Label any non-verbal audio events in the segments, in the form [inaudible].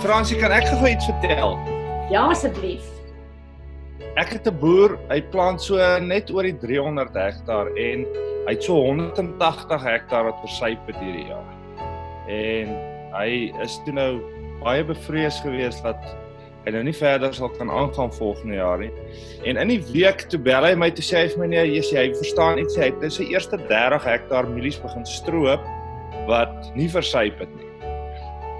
Fransie, kan ek gou iets vertel? Ja, asseblief. Ek het 'n boer, hy plant so net oor die 300 hektaar en hy het so 180 hektaar wat versyp het hierdie jaar. En hy is toe nou baie bevrees geweest dat hy nou nie verder sal kan aangaan volgende jaar nie. En in die week toe bel hy my toe sê hy vir my nee, jy sê hy verstaan iets, hy het nou sy eerste 30 hektaar mielies begin stroop wat nie versyp het nie.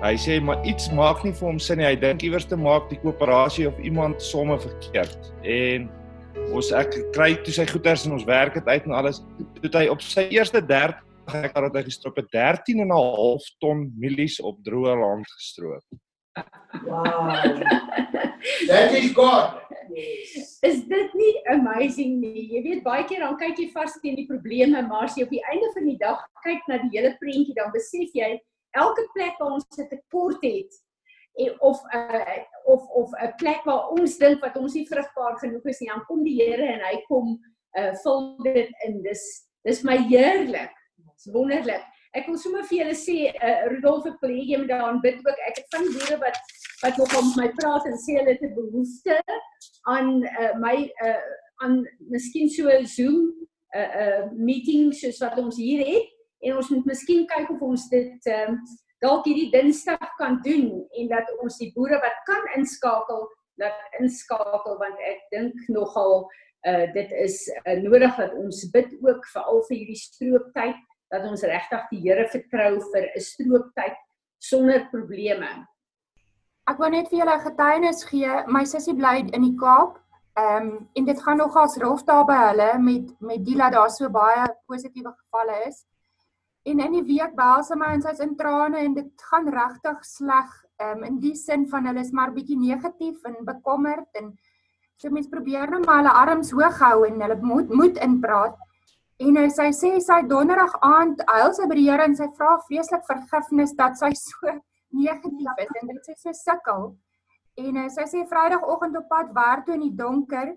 Hy sê maar iets maak nie vir hom sin nie. Hy dink iewers te maak die koöperasie of iemand somme verkeerd. En ons ek kry toe sy goeders en ons werk dit uit en alles. Toe hy op sy eerste 30 hektaar het hy gestroop het 13 en 'n half ton mielies op droë land gestroop. Wow. That is God. Is dit nie amazing nie? Jy weet baie keer dan kyk jy vas teen die probleme, maar as jy op die einde van die dag kyk na die hele prentjie, dan besef jy elke plek waar ons 'n tekort het en of 'n uh, of of 'n plek waar ons dink wat ons nie vrugbaar genoeg is nie, dan kom die Here en hy kom uh vul dit in. Dis dis my heerlik. Dis wonderlik. Ek wil sommer vir julle sê uh Rudolf ek wil hê jy moet daaraan bid ook. Ek het van boere wat wat nog om my praat en sê hulle het 'n behoefte aan uh my uh aan miskien so 'n Zoom uh uh meeting soos wat ons hier het en ons moet miskien kyk of ons dit ehm um, dalk hierdie Dinsdag kan doen en dat ons die boere wat kan inskakel laat inskakel want ek dink nogal uh dit is uh, nodig dat ons bid ook veral vir hierdie strooptyd dat ons regtig die Here vertrou vir 'n strooptyd sonder probleme. Ek wou net vir julle getuienis gee. My sussie bly in die Kaap. Ehm um, en dit gaan nogals rof daar by hulle met met die dat daar so baie positiewe gevalle is. En in die week bel sy my en sy's in trane en dit gaan regtig sleg. Um, in die sin van hulle is maar bietjie negatief en bekommerd en so mense probeer net maar hulle arms hoog hou en hulle moet moet inpraat. En uh, sy sê sy donderdag aand huil sy by die Here en sy vra vreeslik vergifnis dat sy [laughs] so negatief is en dit sy so sukkel. En uh, sy sê Vrydagoggend op pad werk toe in die donker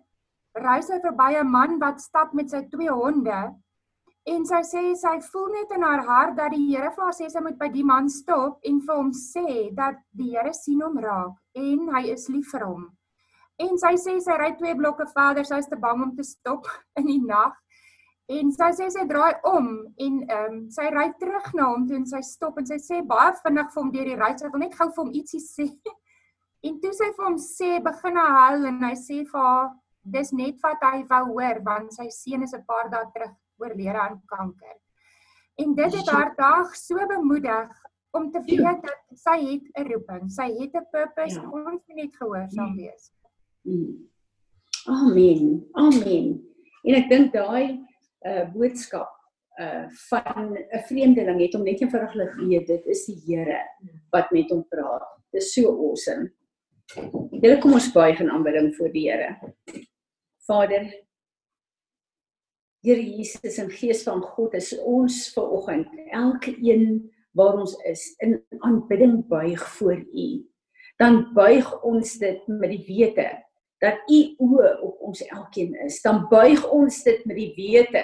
ry sy verby 'n man wat stap met sy twee honde En sy sê sy voel net in haar hart dat die Here vir haar sê sy moet by die man stop en vir hom sê dat die Here sien hom raak en hy is lief vir hom. En sy sê sy ry twee blokke verder, sy is te bang om te stop [laughs] in die nag. En sy sê sy draai om en ehm um, sy ry terug na hom toe en sy stop en sy sê baie vinnig vir hom deur die ry, sy wil net gou vir hom ietsie [laughs] sê. En toe sy vir hom sê begin hy huil en hy sê vir haar dis net wat hy wou hoor want sy seun is 'n paar dae terug oorlede aan kanker. En dit het haar dag so bemoedig om te weet dat sy het 'n roeping, sy het 'n purpose, ja. ons moet net gehoorsaam mm. wees. Mm. Amen. Amen. En ek dink daai uh boodskap uh van 'n vreemdeling het hom net eenvoudig geweet dit is die Here wat met hom praat. Dit is so awesome. Julle kom ons buig in aanbidding voor die Here. Vader, Here Jesus en Gees van God is ons ver oggend elke een waar ons is in aanbidding buig voor U. Dan buig ons dit met die wete dat U oë op ons elkeen is. Dan buig ons dit met die wete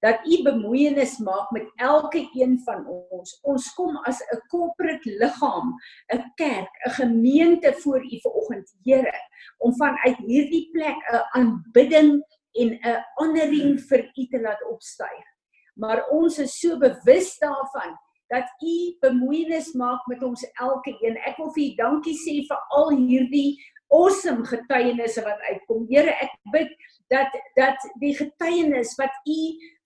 dat U bemoeienis maak met elke een van ons. Ons kom as 'n corporate liggaam, 'n kerk, 'n gemeente voor U vanoggend, Here, om vanuit hierdie plek 'n aanbidding en 'n honoring vir u te laat opstyg. Maar ons is so bewus daarvan dat u bemoeienis maak met ons elke een. Ek wil vir u dankie sê vir al hierdie awesome getuienisse wat uitkom. Here, ek bid dat dat die getuienis wat u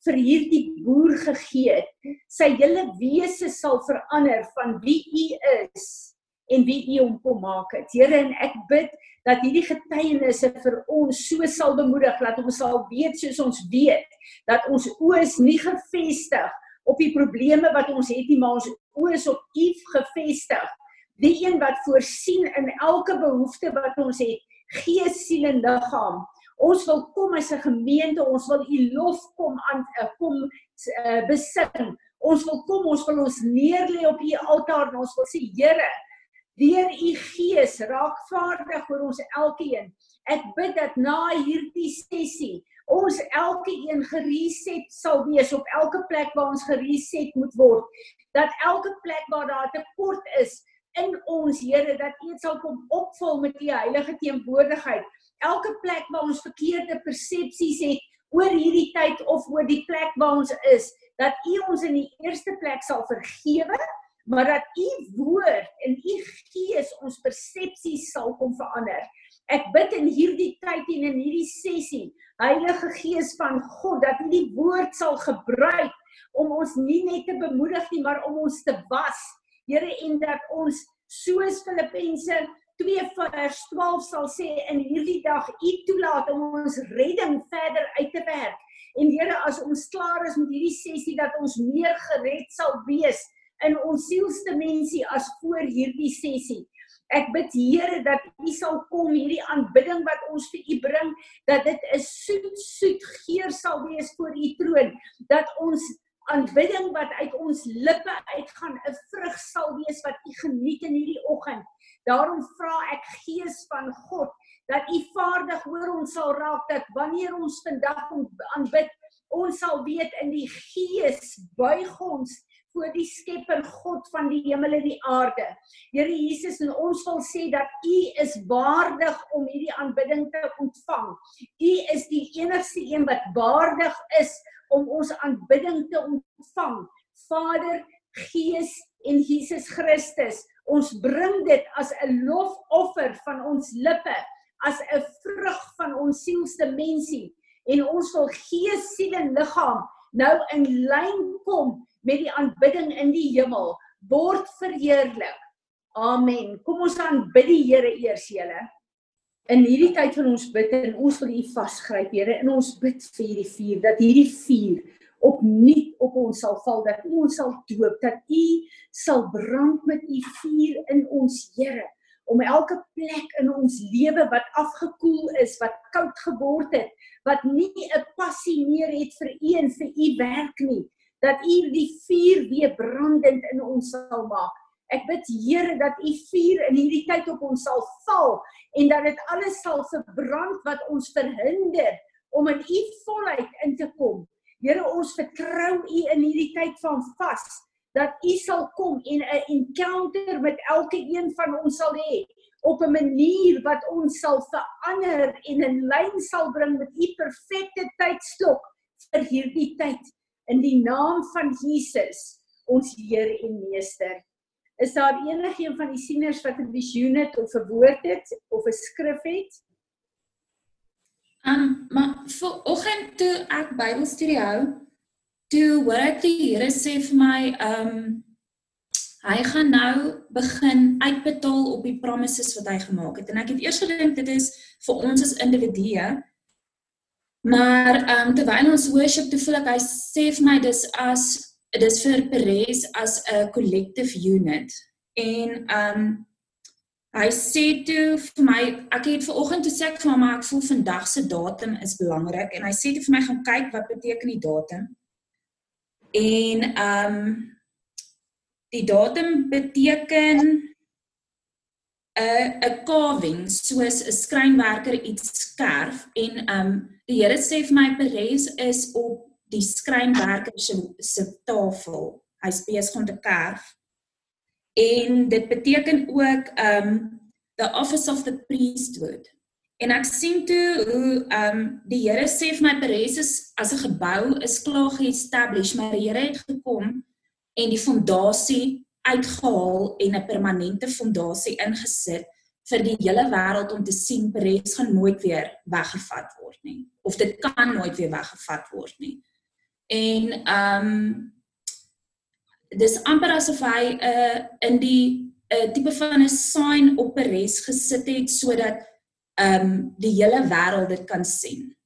vir hierdie boer gegee het, sy hele wese sal verander van wie u is en wie u hom kom maak het. Here en ek bid dat hierdie getuienisse vir ons so sal bemoedig dat ons sal weet soos ons weet dat ons oë is nie gefestig op die probleme wat ons het nie, maar ons oë is op U gefestig. Die een wat voorsien in elke behoefte wat ons het, gees, siel en liggaam. Ons wil kom as 'n gemeente, ons wil U lof kom aan eh, kom uh, besing. Ons wil kom, ons wil ons neerlê op U altaar en ons wil sê Here, deur u gees raak vaardig oor ons elkeen. Ek bid dat na hierdie sessie ons elkeen gereset sal wees op elke plek waar ons gereset moet word. Dat elke plek waar daar tekort is, in ons Here dat U sal kom opvul met U heilige teenwoordigheid. Elke plek waar ons verkeerde persepsies het oor hierdie tyd of oor die plek waar ons is, dat U ons in die eerste plek sal vergewe, maar dat U woord en U gees ons persepsies sal kom verander. Ek bid in hierdie tyd en in hierdie sessie, Heilige Gees van God, dat U die woord sal gebruik om ons nie net te bemoedig nie, maar om ons te was. Here en dat ons soos Filippense 2 vers 12 sal sê in hierdie dag U toelaat om ons redding verder uit te werk. En Here, as ons klaar is met hierdie sessie dat ons meer gered sal wees in ons sielsdimensie as voor hierdie sessie. Ek bid Here dat U sal kom hierdie aanbidding wat ons vir U bring, dat dit 'n soet soet geur sal wees voor U troon, dat ons aanbidding wat uit ons lippe uitgaan 'n vrug sal wees wat U geniet in hierdie oggend. Daarom vra ek Gees van God dat U vaardig hoor ons sal raak dat wanneer ons vandag aanbid, ons sal weet in die Gees buig ons voor die Skepper God van die hemel en die aarde. Here Jesus, ons wil sê dat U is waardig om hierdie aanbidding te ontvang. U is die enigste een wat waardig is om ons aanbidding te ontvang. Vader, Gees en Jesus Christus, ons bring dit as 'n lofoffer van ons lippe, as 'n vrug van ons sielsdimensie en ons wil gees, siel en liggaam nou in lyn kom met die aanbidding in die hemel word verheerlik. Amen. Kom ons aanbid die Here eers, julle. In hierdie tyd van ons bid en ons wil U vasgryp, Here, en ons bid vir hierdie vuur dat hierdie vuur opnuut op ons sal val, dat U ons sal doop, dat U sal brand met U vuur in ons, Here om elke plek in ons lewe wat afgekoel is, wat koud geword het, wat nie 'n passie meer het vir U en vir U werk nie, dat U die vuur weer brandend in ons sal maak. Ek bid Here dat U vuur in hierdie tyd op ons sal val en dat dit alles sal verbrand wat ons verhinder om in U volheid in te kom. Here, ons vertrou U in hierdie tyd van vas dat U sal kom en 'n encounter met elke een van ons sal hê op 'n manier wat ons sal verander en in lyn sal bring met U perfekte tydslok vir hierdie tyd in die naam van Jesus, ons Here en Meester. Is daar enigiemand van die sieners wat 'n visioen het of 'n woord het of 'n skrif het? Um, maar vir oggend toe ek Bybelstudie hou, toe hoor ek die Here sê vir my, um hy gaan nou begin uitbetaal op die promises wat hy gemaak het. En ek het eers gedink dit is vir ons as individue, Maar ehm um, terwyl ons worship te voel ek hy sê vir my dis as dis vir Perez as 'n collective unit. En ehm um, hy sê toe vir my ek het ver oggend toe sê ek vir hom maar ek voel vandag se datum is belangrik en hy sê toe vir my gaan kyk wat beteken die datum. En ehm um, die datum beteken 'n 'n carving soos 'n skrynwerker iets skerf en um, Die Here sê vir my Perez is op die skrynwerker se se tafel. Hy's besig om te kerf. En dit beteken ook um the office of the priesthood. En ek sien toe hoe um die Here sê vir my Perez is as 'n gebou is klaar ge-establish, maar die Here het gekom en die fondasie uitgehaal en 'n permanente fondasie ingesit vir die hele wêreld om te sien Perez gaan nooit weer weggevat word nie of dit kan nooit weer weggevat word nie. En ehm um, dis amper asof hy 'n uh, in die 'n uh, tipe van 'n sign op Perez gesit het sodat ehm um, die hele wêreld dit kan sien.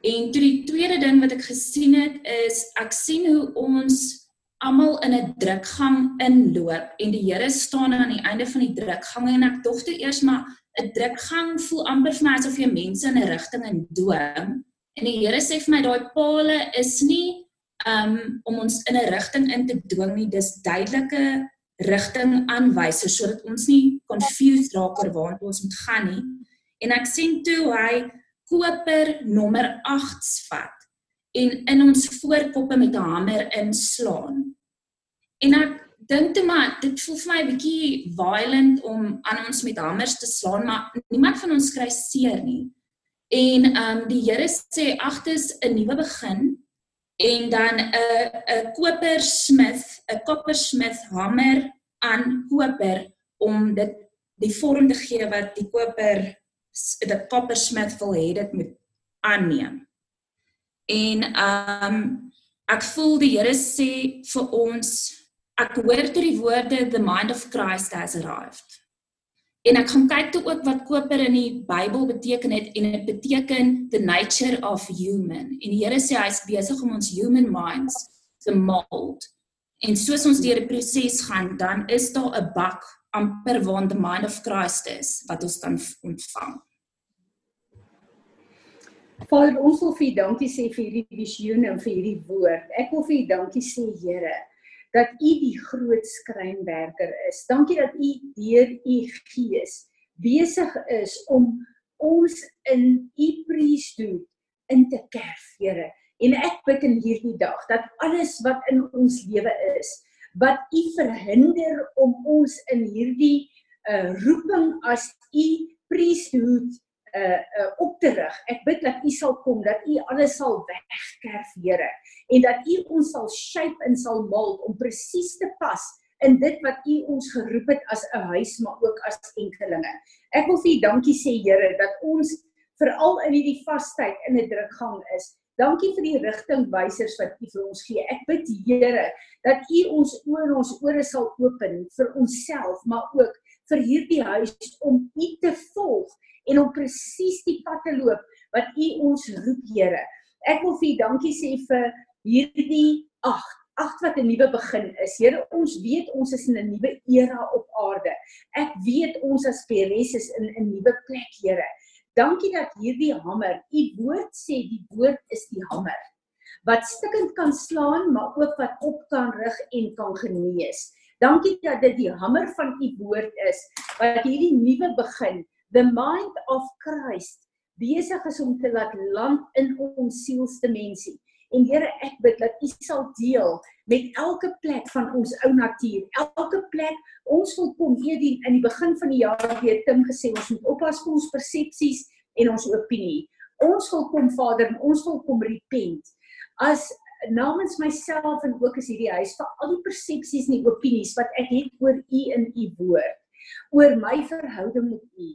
En toe die tweede ding wat ek gesien het is ek sien hoe ons almal in 'n drukgang inloop en die Here staan aan die einde van die drukgang en ek toe eers maar 'n drukgang voel amper vir my asof jy mense in 'n rigting in dwing en die Here sê vir my daai palle is nie um om ons in 'n rigting in te dwing nie. Dis duidelike rigting aanwysers sodat ons nie confused raak oor waar ons moet gaan nie. En ek sien toe hy koper nommer 8 vat en in ons voorkoppe met 'n hamer inslaan. En ek dink toe maar dit voel vir my 'n bietjie violent om aan ons met hamers te slaan, maar niemand van ons kry seer nie. En ehm um, die Here sê ag dis 'n nuwe begin en dan 'n 'n kopersmith, 'n coppersmith hamer aan koper om dit die vorm te gee wat die koper die coppersmith wil hê dit moet aanneem. En um, ek voel die Here sê vir ons ek hoor toe die woorde the mind of Christ has arrived. En ek gaan kyk toe ook wat koper in die Bybel beteken het en dit beteken the nature of human. En die Here sê hy's besig om ons human minds te mold. En soos ons deur die proses gaan, dan is daar 'n bak amper waar the mind of Christ is wat ons kan ontvang. Vader, ons wil vir U dankie sê vir hierdie visioen en vir hierdie woord. Ek wil vir U dankie sê, Here, dat U die groot skrynwerker is. Dankie dat U deur U Gees besig is om ons in U priesthood in te kerf, Here. En ek bid in hierdie dag dat alles wat in ons lewe is, wat U verhinder om ons in hierdie uh roeping as U priesthood uh uh op te rig. Ek bid dat U sal kom, dat U alles sal wegkerf, Here, en dat U ons sal shape en sal mold om presies te pas in dit wat U ons geroep het as 'n huis, maar ook as enkelinge. Ek wil vir U dankie sê, Here, dat ons veral in hierdie vastyd in 'n drukgang is. Dankie vir die rigtingwysers wat U vir ons gee. Ek bid, Here, dat U ons oë en ons ore sal open vir onsself, maar ook vir hierdie huis om U te volg en om presies die pad te loop wat U ons roep, Here. Ek wil vir U dankie sê vir hierdie ag, ag wat 'n nuwe begin is. Here, ons weet ons is in 'n nuwe era op aarde. Ek weet ons as Peres is in 'n nuwe plek, Here. Dankie dat hierdie hamer, U woord sê die woord is die hamer wat stikkend kan slaan, maar ook wat op kan rig en kan genees. Dankie dat dit die hamer van U woord is wat hierdie nuwe begin the mind of Christ besig is om te laat land in ons sielsdimensie. En Here, ek bid dat U sal deel met elke plek van ons ou natuur. Elke plek ons wil kom hierdie in die begin van die jaar weer Tim gesê ons moet oppas vir ons persepsies en ons opinie. Ons wil kom Vader en ons wil kom repent. As namens myself en ook as hierdie huis vir al die persepsies en die opinies wat ek het oor U in U woord, oor my verhouding met U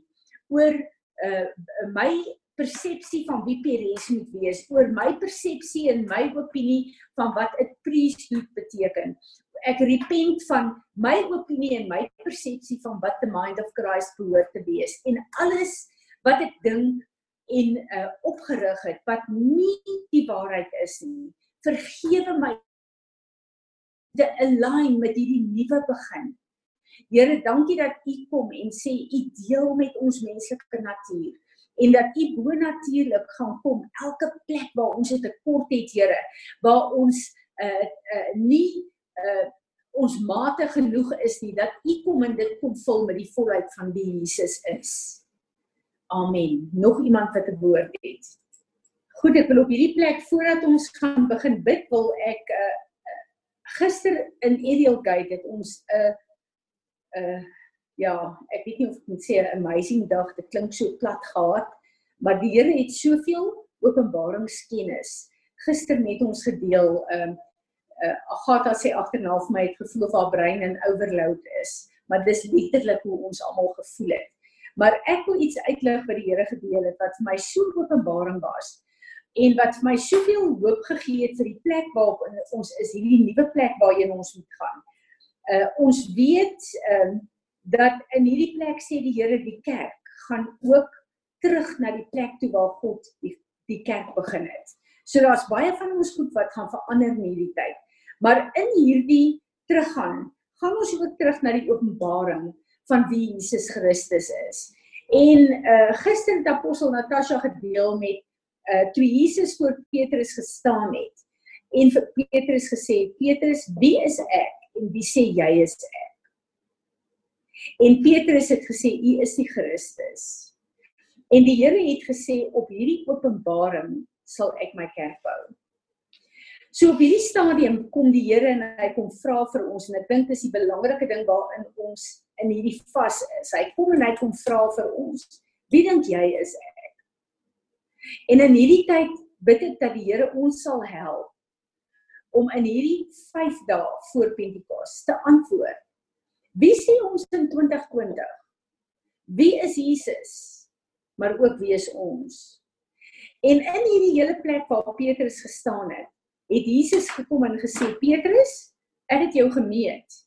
oor uh my persepsie van wie Peres moet wees, oor my persepsie en my opinie van wat 'n priesthood beteken. Ek repent van my opinie en my persepsie van wat the mind of Christ behoort te wees en alles wat ek dink en uh opgerig het wat nie die waarheid is nie. Vergewe my te align met hierdie nuwe begin. Here, dankie dat U kom en sê U deel met ons menslike natuur en dat U bonatuurlik gaan kom elke plek waar ons 'n tekort het, Here, waar ons uh uh nie uh ons mate genoeg is nie dat U kom en dit kom vul met die volheid van wie Jesus is. Amen. Nog iemand wat 'n woord het? Goed, ek wil op hierdie plek voordat ons gaan begin bid, wil ek uh gister in Ediel Gate het ons 'n uh, uh ja, ek weet nie of ek moet sê 'n amazing dag, dit klink so plat gehad, maar die Here het soveel openbaringskennis gister met ons gedeel. Um uh Agatha sê agterna vir my het gevoel of haar brein in overload is, maar dis letterlik hoe ons almal gevoel het. Maar ek wil iets uitlig wat die Here gedeel het wat vir my so openbaring was en wat vir my soveel hoop gegee het vir die plek waarop ons is, hierdie nuwe plek waarheen ons moet gaan uh, ons weet um, dat in hierdie plek sê die Here die kerk gaan ook terug na die plek toe waar God die die kerk begin het. So daar's baie van ons goed wat gaan verander in hierdie tyd. Maar in hierdie teruggaan, gaan ons ook terug na die openbaring van wie Jesus Christus is. En uh gister het apostel Natasha gedeel met uh toe Jesus voor Petrus gestaan het en vir Petrus gesê Petrus wie is ek en wie sê jy is ek? En Petrus het gesê u is die Christus. En die Here het gesê op hierdie openbaring sal ek my kerk bou. So op hierdie stadium kom die Here en hy kom vra vir ons en ek dink dis die belangrike ding waarin ons in hierdie vas is. Hy kom en hy kom vra vir ons. Wie dink jy is ek? En in hierdie tyd bid ek dat die Here ons sal help om in hierdie 5 dae voor Pentekos te antwoord. Wie sien ons in 2020? Wie is Jesus? Maar ook wie is ons? En in hierdie hele plek waar Petrus gestaan het, het Jesus gekom en gesê: "Petrus, ek het jou gemeet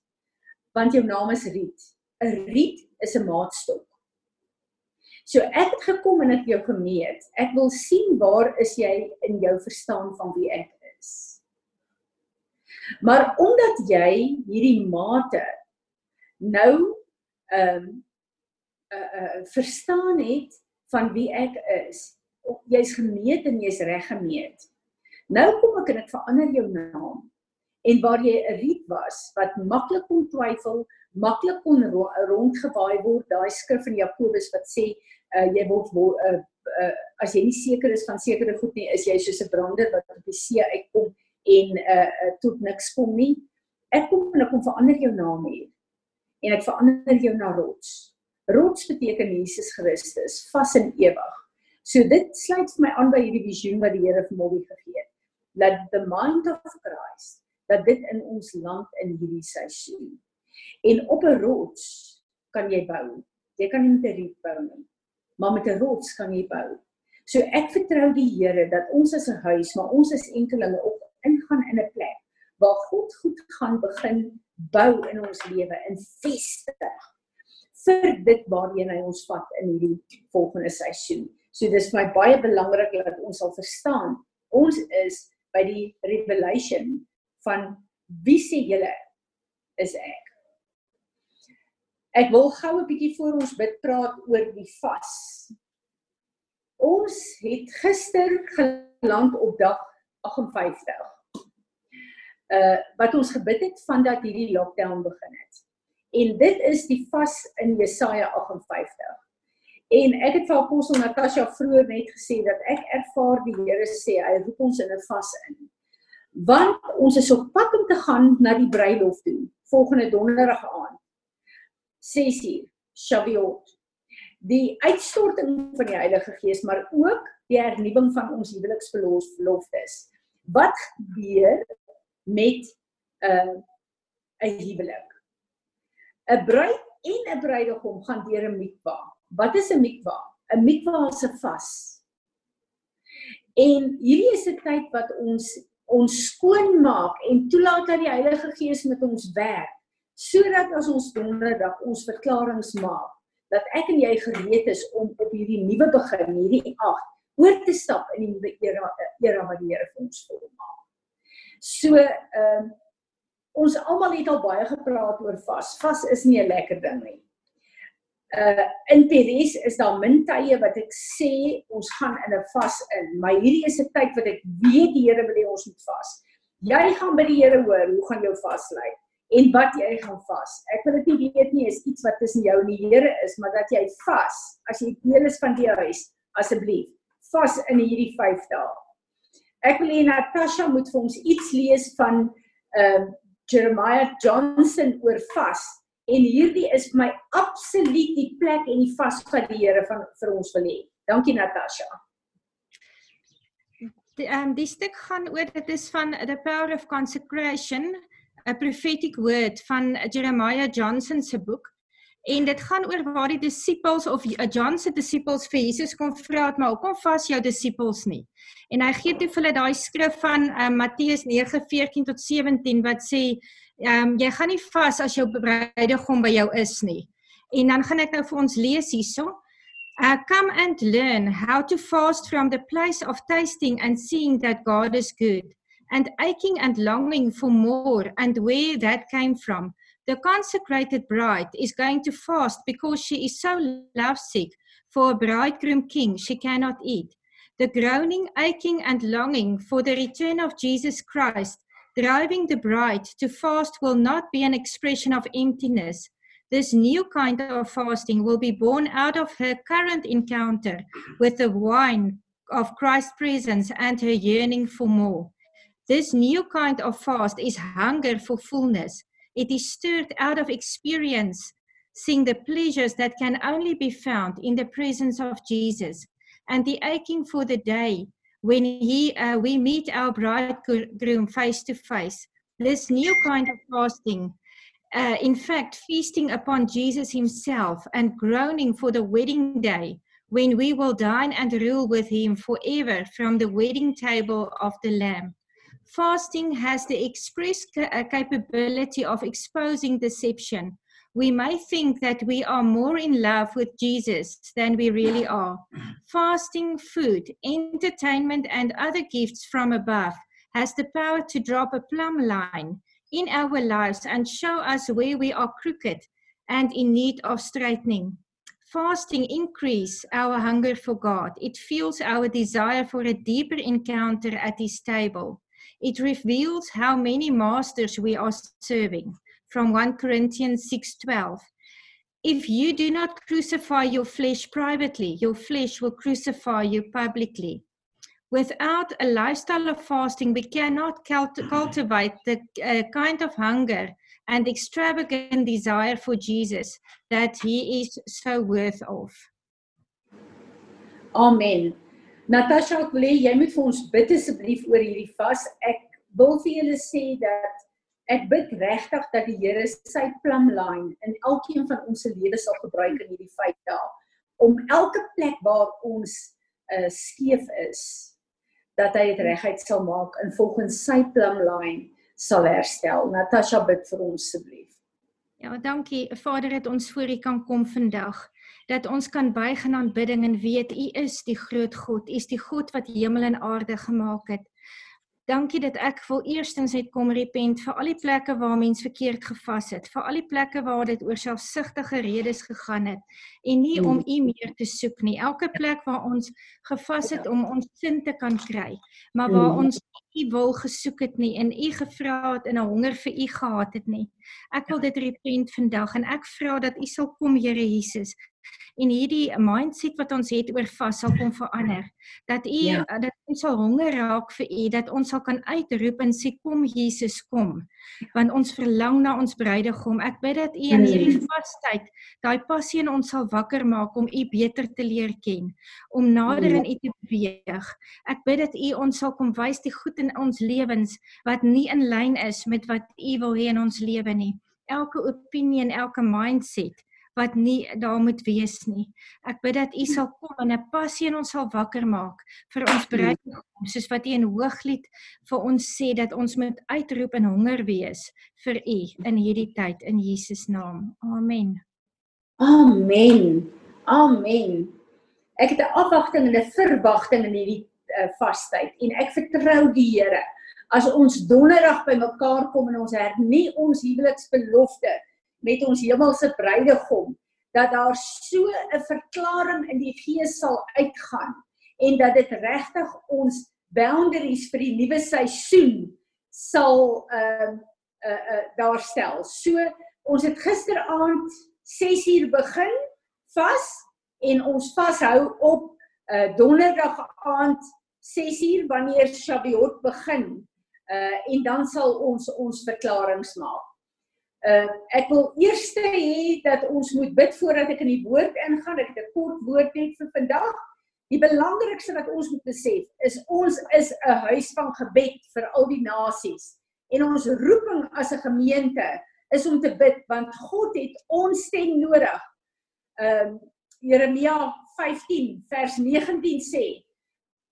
want jou naam is Riet. 'n Riet is 'n maatstok. So ek het gekom en ek jou gemeet. Ek wil sien waar is jy in jou verstaan van wie ek. Maar omdat jy hierdie mate nou ehm um, uh, uh, verstaan het van wie ek is, jy's gemeet en jy's reg gemeet. Nou kom ek en ek verander jou naam. En waar jy 'n riet was wat maklik kon twyfel, maklik kon rondgewaai word, daai skrif in Jakobus wat sê uh, jy word uh, uh, as jy nie seker is van sekere goed nie, is jy soos 'n brander wat op die see uitkom en uh, uh, tot niks kom nie. Ek kom en ek kom verander jou naam hier. En ek verander jou na rots. Rots beteken Jesus Christus, vas en ewig. So dit sluit vir my aan by hierdie visioen wat die Here vir Molly gegee het. Dat the mind of Christ dat dit in ons land in hierdie seisoen. En op 'n rots kan jy bou. Jy kan nie met 'n riet bou nie, maar met 'n rots kan jy bou. So ek vertrou die Here dat ons as 'n huis, maar ons as enkelinge op ingaan in 'n plek waar God goed gaan begin bou in ons lewe en vestig vir dit waarheen hy ons vat in hierdie volgende seisoen. So dis vir my baie belangrik dat ons sal verstaan. Ons is by die revelation van wie sê julle is ek. Ek wil gou 'n bietjie voor ons bid praat oor die vas. Ons het gister geland op dag 58. Uh wat ons gebid het van dat hierdie lockdown begin het. En dit is die vas in Jesaja 58. En ek het vir apostel Natasha vroeër net gesê dat ek ervaar die Here sê hy roep ons in 'n vas in. Want ons is op pad om te gaan na die bruilof toe volgende donderdag aand. 6uur Shavuot. Die uitstorting van die Heilige Gees, maar ook die hernuwing van ons huweliksbeloftes. Wat gebeur met 'n uh, 'n huwelik? 'n Bruid en 'n bruidegom gaan deur 'n mikwa. Wat is 'n mikwa? 'n Mikwa is 'n vas. En hierdie is 'n tyd wat ons ons skoon maak en toelaat dat die Heilige Gees met ons werk sodat as ons donderdag ons verklaringe maak dat ek en jy gereed is om op hierdie nuwe begin, hierdie 8 oor te stap in die nuwe era era wat die Here vir ons volmaak. So ehm uh, ons almal het al baie gepraat oor vas. Vas is nie 'n lekker ding nie uh in Peres is daar min tye wat ek sê ons gaan in 'n vas in, maar hierdie is 'n tyd wat ek weet die Here wil hê ons moet vas. Jy gaan by die Here hoor hoe gaan jou vas lyk en wat jy gaan vas. Ek wil dit nie weet nie is iets wat tussen jou en die Here is, maar dat jy vas as jy deel is van die huis, asseblief, vas in hierdie 5 dae. Ek wil hê Natasha moet vir ons iets lees van uh Jeremiah Johnson oor vas En hierdie is my absoluut die plek en die vas wat die Here van vir ons wil hê. Dankie Natasha. Die ehm um, die stuk gaan oor dit is van the power of consecration, a prophetic word van Jeremiah Johnson se boek. En dit gaan oor waar die disippels of John se disippels vir Jesus kom vra het maar hoekom vas jou disippels nie. En hy gee toe vir hulle daai skrif van um, Matteus 9:14 tot 17 wat sê ehm um, jy gaan nie vas as jou bruidegom by jou is nie. En dan gaan ek nou vir ons lees hierso. Uh, come and learn how to fast from the place of tasting and seeing that God is good and aching and longing for more and where that came from. The consecrated bride is going to fast because she is so lovesick for a bridegroom king she cannot eat. The groaning, aching, and longing for the return of Jesus Christ Driving the bride to fast will not be an expression of emptiness. This new kind of fasting will be born out of her current encounter with the wine of Christ's presence and her yearning for more. This new kind of fast is hunger for fullness. It is stirred out of experience, seeing the pleasures that can only be found in the presence of Jesus, and the aching for the day when he, uh, we meet our bridegroom face to face. This new kind of fasting, uh, in fact, feasting upon Jesus himself and groaning for the wedding day when we will dine and rule with him forever from the wedding table of the Lamb. Fasting has the express ca- uh, capability of exposing deception. We may think that we are more in love with Jesus than we really are. Fasting, food, entertainment, and other gifts from above has the power to drop a plumb line in our lives and show us where we are crooked and in need of straightening. Fasting increases our hunger for God. It fuels our desire for a deeper encounter at His table. It reveals how many masters we are serving. From 1 Corinthians 6:12. If you do not crucify your flesh privately, your flesh will crucify you publicly. Without a lifestyle of fasting, we cannot cult- [clears throat] cultivate the uh, kind of hunger and extravagant desire for Jesus that he is so worth of. Amen. Natasha, ek wil hê jy moet vir ons bid asseblief oor hierdie vas. Ek wil vir julle sê dat ek bid regtig dat die Here sy plumline in elkeen van ons se lewe sal gebruik in hierdie 5 dae om elke plek waar ons uh, skeef is dat hy dit reguit sal maak en volgens sy plumline sal herstel. Natasha bid vir ons asseblief. Ja, dankie. Vader het ons voor U kan kom vandag. Dat ons kan buig in aanbidding en weet U is die groot God. U is die God wat hemel en aarde gemaak het. Dankie dat ek wil eerstens net kom repent vir al die plekke waar mens verkeerd gevas het, vir al die plekke waar dit oor selfsugtige redes gegaan het en nie om U meer te soek nie. Elke plek waar ons gevas het om ons sin te kan kry, maar waar ons U wil gesoek het nie en U gevra het en 'n honger vir U gehad het nie. Ek wil dit repent vandag en ek vra dat U sal kom Here Jesus en hierdie mindset wat ons het oor vas sal kom verander. Dat u Ja. ja. dat ons sal honger raak vir u, dat ons sal kan uitroep en sê kom Jesus kom. Want ons verlang na ons bruidegom. Ek bid dat u in hierdie vastyd daai passie in ons sal wakker maak om u beter te leer ken, om nader in u te beweeg. Ek bid dat u ons sal kom wys die goed in ons lewens wat nie in lyn is met wat u wil hê in ons lewe nie. Elke opinie en elke mindset wat nie daar moet wees nie. Ek bid dat U sal kom en 'n passie in ons sal wakker maak vir ons bruidegom, soos wat U in Hooglied vir ons sê dat ons moet uitroep en honger wees vir U in hierdie tyd in Jesus naam. Amen. Amen. Amen. Ek het 'n afwagting en 'n verwagting in hierdie uh, vastyd en ek vertrou die Here. As ons donderdag bymekaar kom en ons hernie ons huweliksbelofte met ons hemelse bruidegom, dat daar so 'n verklaring in die gees sal uitgaan en dat dit regtig ons boundaries vir die nuwe seisoen sal ehm uh, uh, uh, daar stel. So ons het gisteraand 6uur begin vas en ons vashou op uh, donderdag aand 6uur wanneer Shavuot begin. Uh en dan sal ons ons verklaringe maak. Uh ek wil eers hê dat ons moet bid voordat ek in die woord ingaan. Ek het 'n kort woord net vir vandag. Die belangrikste wat ons moet besef is ons is 'n huis van gebed vir al die nasies. En ons roeping as 'n gemeente is om te bid want God het ons stem nodig. Ehm uh, Jeremia 15 vers 19 sê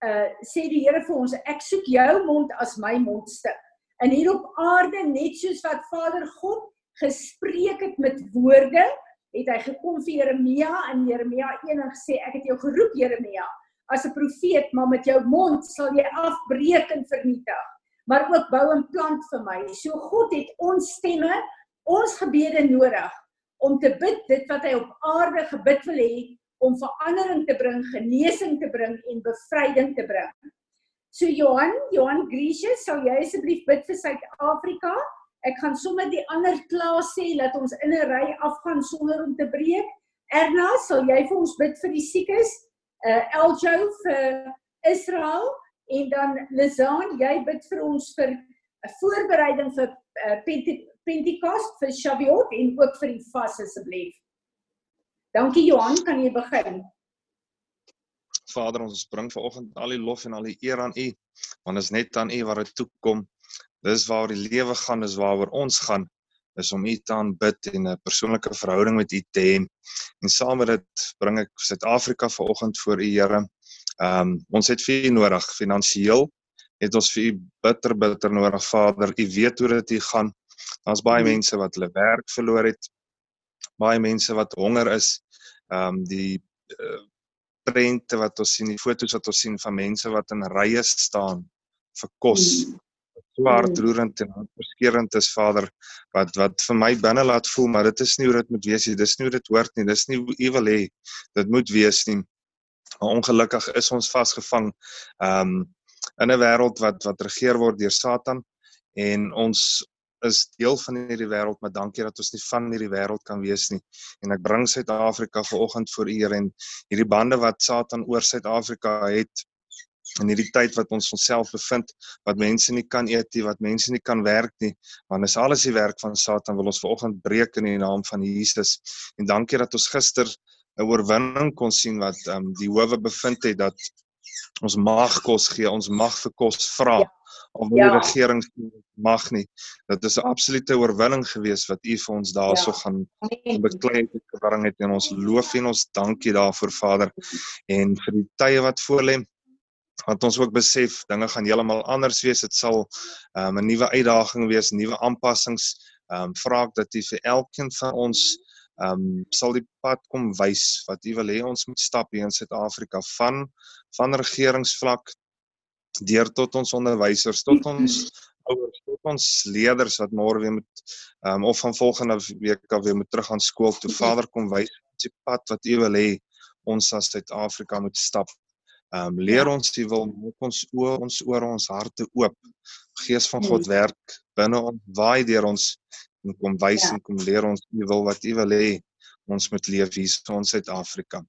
uh sê die Here vir ons ek soek jou mond as my mondstuk. En hier op aarde net soos wat Vader God gespreek het met woorde, het hy gekom vir Jeremia in Jeremia 1 en gesê ek het jou geroep Jeremia as 'n profeet, maar met jou mond sal jy afbreek en vernietig, maar ook bou en plant vir my. So God het ons stemme, ons gebede nodig om te bid dit wat hy op aarde gebid wil hê om verandering te bring, genesing te bring en bevryding te bring. So Johan, Johan Gracious, sal jy asseblief bid vir Suid-Afrika? Ek gaan sommer die ander klas sê dat ons in 'n ry afgaan sonder om te breek. Erna, sal jy vir ons bid vir die siekes? Uh Eljo vir Israel En dan Lizaan, jy bid vir ons vir 'n voorbereiding vir uh, Pentekost vir Shavuot en ook vir die vas asseblief. Dankie Johan, kan jy begin? Vader, ons bring vanoggend al die lof en al die eer aan U, want dit is net aan U wat dit toe kom. Dis waar die lewe gaan, dis waaroor ons gaan, is om U te aanbid en 'n persoonlike verhouding met U te hê. En saam met dit bring ek Suid-Afrika vanoggend voor U, Here. Ehm um, ons het vir U nodig finansiëel. Het ons vir U bitter bitter nodig, Vader. U weet hoe dit hier gaan. Daar's baie mense wat hulle werk verloor het. Baie mense wat honger is. Ehm um, die uh, prente wat ons sien, die foto's wat ons sien van mense wat in rye staan vir kos. So hartroerend en verskeurend is Vader wat wat vir my binne laat voel, maar dit is nie hoe dit moet wees nie. Dis nie hoe dit hoort nie. Dis nie hoe U wil hê dit moet wees nie. Maar ongelukkig is ons vasgevang um in 'n wêreld wat wat regeer word deur Satan en ons is deel van hierdie wêreld, maar dankie dat ons nie van hierdie wêreld kan wees nie. En ek bring Suid-Afrika vanoggend voor U en hierdie bande wat Satan oor Suid-Afrika het in hierdie tyd wat ons onsself bevind, wat mense nie kan eet nie, wat mense nie kan werk nie, want dis alles die werk van Satan wil ons vanoggend breek in die naam van Jesus. En dankie dat ons gister 'n oorwinning kon sien wat ehm um, die howe bevind het dat ons mag kos gee, ons mag vir kos vra. Ja of die ja. regering mag nie. Dit is 'n absolute oorwinning gewees wat u vir ons daarso ja. gaan beklei het gebring het en ons loof en ons dankie daarvoor Vader en vir die tye wat voorlê want ons ook besef dinge gaan heeltemal anders wees. Dit sal um, 'n nuwe uitdaging wees, nuwe aanpassings. Ehm um, vra ek dat u vir elkeen van ons ehm um, sal die pad kom wys wat u wil hê ons moet stap hier in Suid-Afrika van van regeringsvlak deur tot ons onderwysers, tot ons ouers, tot ons leerders wat môre weer moet um, of van volgende week af weer moet terug aan skool toe. Vader kom wys ons die pad wat U wil hê ons as Suid-Afrika moet stap. Ehm um, leer ons die wil maak ons oë, ons ore, ons harte oop. Gees van God werk binne ons, waai deur ons en kom wys en kom leer ons U wil wat U wil hê ons moet leef hier in Suid-Afrika.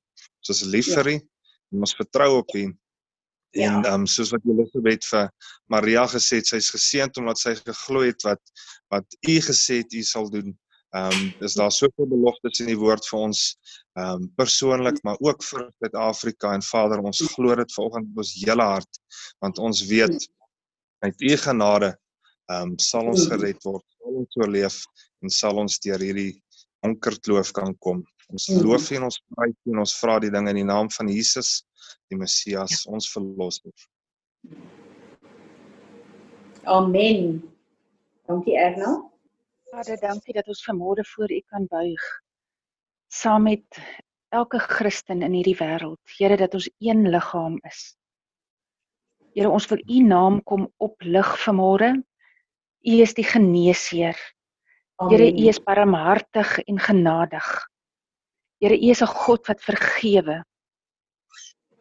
Ons is lief vir U en ons vertrou op U Ja. En ehm um, soos wat Elisabeth vir Maria gesê het, sy's geseënd omdat sy geglo het wat wat u gesê het u sal doen. Ehm um, is daar soveel beloftes in die woord vir ons ehm um, persoonlik, maar ook vir Suid-Afrika en Vader, ons glo dit vanoggend met ons hele hart want ons weet uit u genade ehm um, sal ons gered word, sal ons oorleef en sal ons deur hierdie donker kloof kan kom. Ons loof en ons prys en ons vra die dinge in die naam van Jesus die Messias, ons verlosser. Amen. Dankie Erna. Vader, dankie dat ons vanmôre voor U kan buig saam met elke Christen in hierdie wêreld. Here dat ons een liggaam is. Here, ons wil U naam kom oplig vanmôre. U is die geneesheer. Here, U is barmhartig en genadig. Here, U is 'n God wat vergewe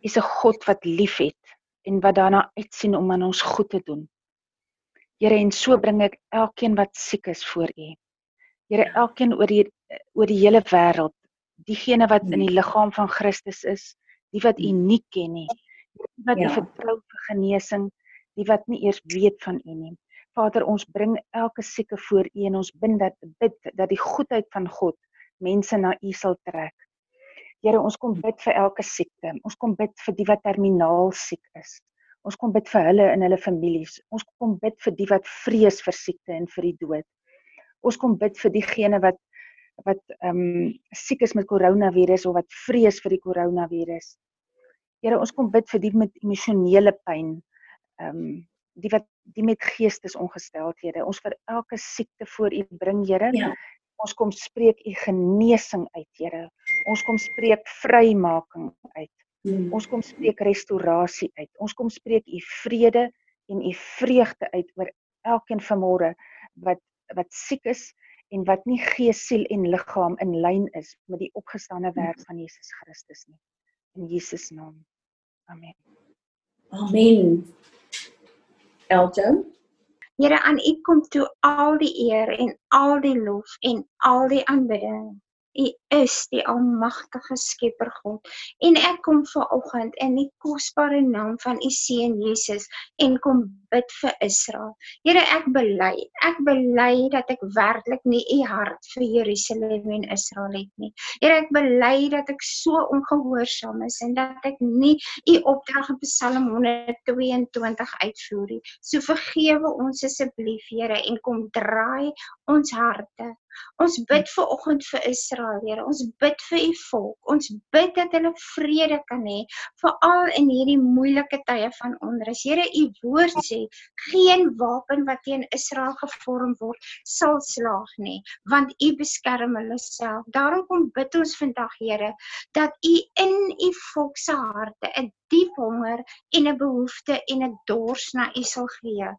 is 'n God wat liefhet en wat daarna uitsien om aan ons goed te doen. Here en so bring ek elkeen wat siek is voor U. Here elkeen oor die oor die hele wêreld, diegene wat in die liggaam van Christus is, die wat U nie ken nie, die wat U ja. vertrou vir genesing, die wat nie eers weet van U nie. Vader, ons bring elke sieke voor U en ons bid dat bid dat die goedheid van God mense na U sal trek. Here, ons kom bid vir elke siekte. Ons kom bid vir die wat terminaal siek is. Ons kom bid vir hulle en hulle families. Ons kom bid vir die wat vrees vir siekte en vir die dood. Ons kom bid vir diegene wat wat ehm um, siek is met koronavirus of wat vrees vir die koronavirus. Here, ons kom bid vir die met emosionele pyn. Ehm um, die wat die met geestesongesteldhede. Ons vir elke siekte voor U bring, Here. Ja. Ons kom spreek u genesing uit, Here. Ons kom spreek vrymaking uit. Hmm. Ons kom spreek restaurasie uit. Ons kom spreek u vrede en u vreugde uit oor elkeen vanmôre wat wat siek is en wat nie gees, siel en liggaam in lyn is met die opgestane werk van Jesus Christus nie. In Jesus naam. Amen. Amen. Elton Here aan U kom toe al die eer en al die lof en al die aanbidding U is die almagtige Skepper God. En ek kom vanoggend in die kosbare naam van U seun Jesus en kom bid vir Israel. Here, ek bely, ek bely dat ek werklik nie U hart vir Jerusalem en Israel het nie. Here, ek bely dat ek so ongehoorsaam is en dat ek nie U opdrag in Psalm 122 uitvoer nie. So vergewe ons asseblief, Here, en kom draai ons harte Ons bid vir oggend vir Israel, Here. Ons bid vir u volk. Ons bid dat hulle vrede kan hê, veral in hierdie moeilike tye van onrus. Here, u woord sê, geen wapen wat teen Israel gevorm word, sal slaag nie, want u beskerm hulle self. Daarom kom bid ons vandag, Here, dat u in u volk se harte 'n diep honger en 'n behoefte en 'n dors na u sal gee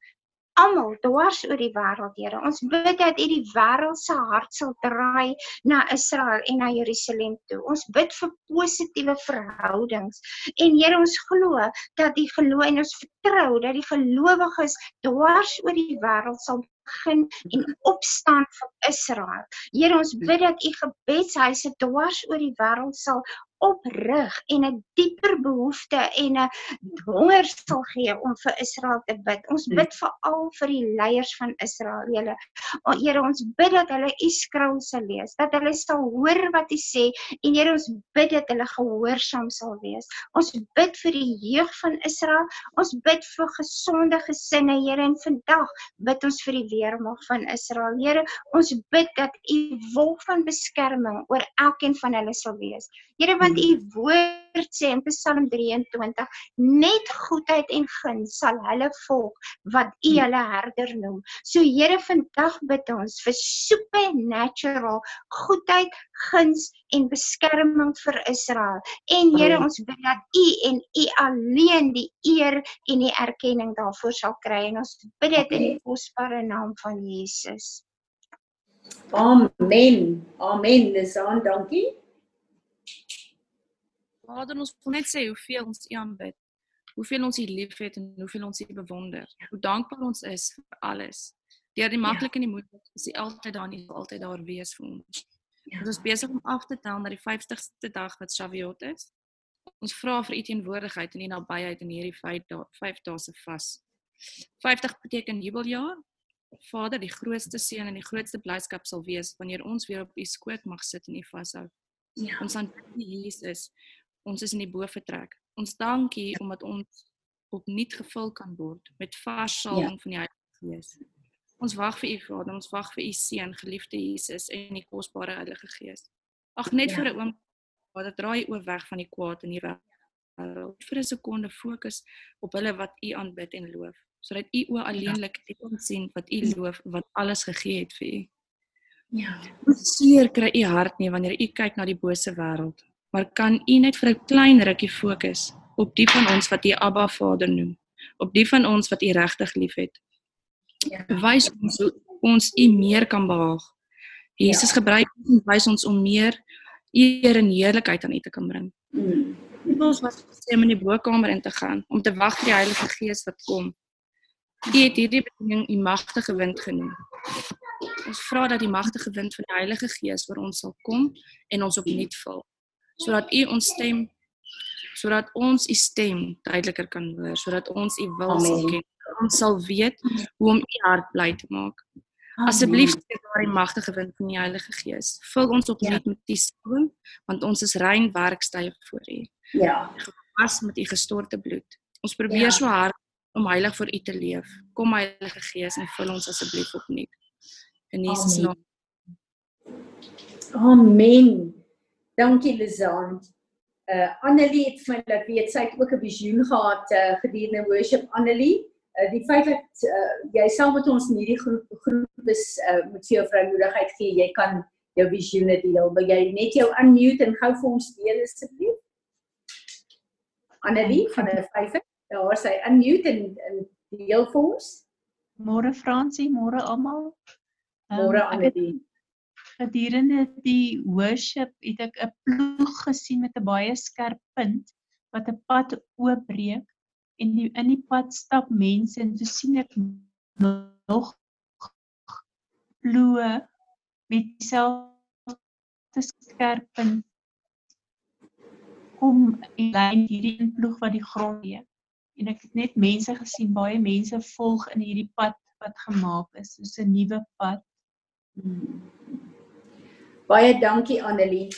almal dwars oor die wêreld, Here. Ons bid dat U die wêreld se hart sal draai na Israel en na Jerusalem toe. Ons bid vir positiewe verhoudings. En Here, ons glo dat die geloof en ons vertrou dat die gelowiges dwars oor die wêreld sal begin en opstaan vir Israel. Here, ons bid dat U gebedshuise dwars oor die wêreld sal oprig en 'n dieper behoefte en 'n honger sal gee om vir Israel te bid. Ons bid veral vir die leiers van Israel, Here. O Here, ons bid dat hulle U skrul sal lees, dat hulle sal hoor wat U sê en Here, ons bid dat hulle gehoorsaam sal wees. Ons bid vir die jeug van Israel. Ons bid vir gesonde gesinne, Here, en vandag bid ons vir die weermag van Israel. Here, ons bid dat U wolk van beskerming oor elkeen van hulle sal wees. Here, want want u woord sê in Psalm 23 net goedheid en guns sal hulle volg wat u hmm. hulle herder noem. So Here vandag bid ons vir supernatural goedheid, guns en beskerming vir Israel. En Here ons bid dat u en u alleen die eer en die erkenning daarvoor sal kry en ons bid dit in die kosbare naam van Jesus. Amen. Amen. Dis aan dankie. Vader, ons wil net sê hoeveel ons U aanbid. Hoeveel ons U liefhet en hoeveel ons U bewonder. Hoe dankbaar ons is vir alles. Deur die ja. maklike en die moeilik, is U altyd daar en U sal altyd daar wees vir ons. Ja. Ons is besig om af te tel na die 50ste dag wat Shavuot is. Ons vra vir U teenwoordigheid in U nabyheid in hierdie 5 dae 5 dae se vas. 50 beteken jubeljaar. Vader, die grootste seën en die grootste blydskap sal wees wanneer ons weer op U skoot mag sit en U vashou. Ja. Ons aanbid Jesus ons is in die boefretrek. Ons dankie omdat ons opnuut gevul kan word met vars salwing ja. van die Heilige Gees. Ons wag vir u Vader, ons wag vir u seun, geliefde Jesus en die kosbare Heilige Gees. Ag net ja. vir 'n oomblik, Vader, draai oor weg van die kwaad in die wêreld. Vir 'n sekonde fokus op hulle wat u aanbid en loof, sodat u o alleenlik dit kon sien wat u loof, wat alles gegee het vir u. Ja. Seer kry u hart nie wanneer u kyk na die bose wêreld maar kan u net vir 'n klein rukkie fokus op die van ons wat u Abba Vader noem, op die van ons wat u regtig liefhet. Ja. Wys ons hoe ons u meer kan behaag. Jesus ja. gebruik ons en wys ons om meer eer en heerlikheid aan u te kan bring. Mm. Ons was gestem in die bokamer in te gaan om te wag vir die Heilige Gees wat kom. U het hierdie bediening u magtige wind genoem. Ons vra dat die magtige wind van die Heilige Gees oor ons sal kom en ons opnuut vul sodat u ons stem sodat ons u stem duideliker kan hoor sodat ons u wil Amen. sal ken ons sal weet hoe om u hart bly te maak. Asseblief stuur daar die magtige wind van die Heilige Gees vul ons opnuut ja. met die skoon want ons is rein werkstye voor u. Ja. Gewas met u gestorte bloed. Ons probeer ja. so hard om heilig vir u te leef. Kom Heilige Gees en vul ons asseblief opnuut in Jesus naam. Amen. Dankie Lizaan. Uh Annelie het vir my laat weet sy het ook 'n visioen gehad uh, gedurende worship Annelie. Uh die feit dat uh, jy saam met ons in hierdie groep groep is uh moet vir jou vrymoedigheid gee. Jy kan jou visioene deel. Wil jy net jou unmute en gou vir ons deel asseblief? Annelie van die vyf. Daar is hy unmute en en deel vir ons. Môre Fransie, môre almal. Môre um, Annelie gedurende die worship het ek 'n ploeg gesien met 'n baie skerp punt wat 'n pad oopbreek en die, in die pad stap mense en toe sien ek nog ploë met dieselfde skerp punt kom en lyn hierdie inploeg wat die grond gee. En ek het net mense gesien, baie mense volg in hierdie pad wat gemaak is, soos 'n nuwe pad. Hmm. Baie dankie Annelie.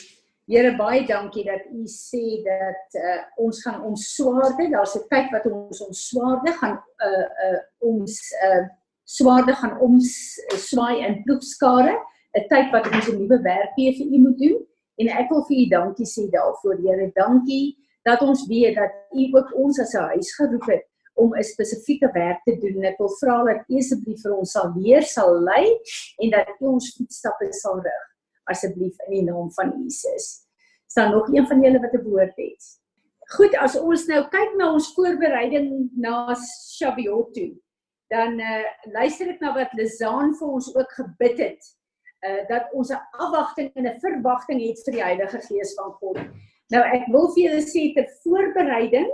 Here baie dankie dat u sê dat uh, ons gaan ons swaarde, daar's 'n tyd wat ons ons swaarde gaan uh uh ons uh swaarde gaan ons swaai in ploegskare, 'n tyd wat ons 'n nuwe werk hier vir u moet doen en ek wil vir u dankie sê daarvoor Here. Dankie dat ons weet dat u ook ons as 'n huis geroep het om 'n spesifieke werk te doen. Ek wil vra dat u asseblief vir ons sal leer, sal lei en dat u ons voetstappe sal rig asseblief in die naam van Jesus. Staan nog een van julle wat 'n woord het. Goed, as ons nou kyk na ons voorbereiding na Shavuot toe, dan uh, luister ek na wat Lizaan vir ons ook gebid het uh dat ons 'n afwagting en 'n verwagting het vir die Heilige Gees van God. Nou ek wil vir julle sê ter voorbereiding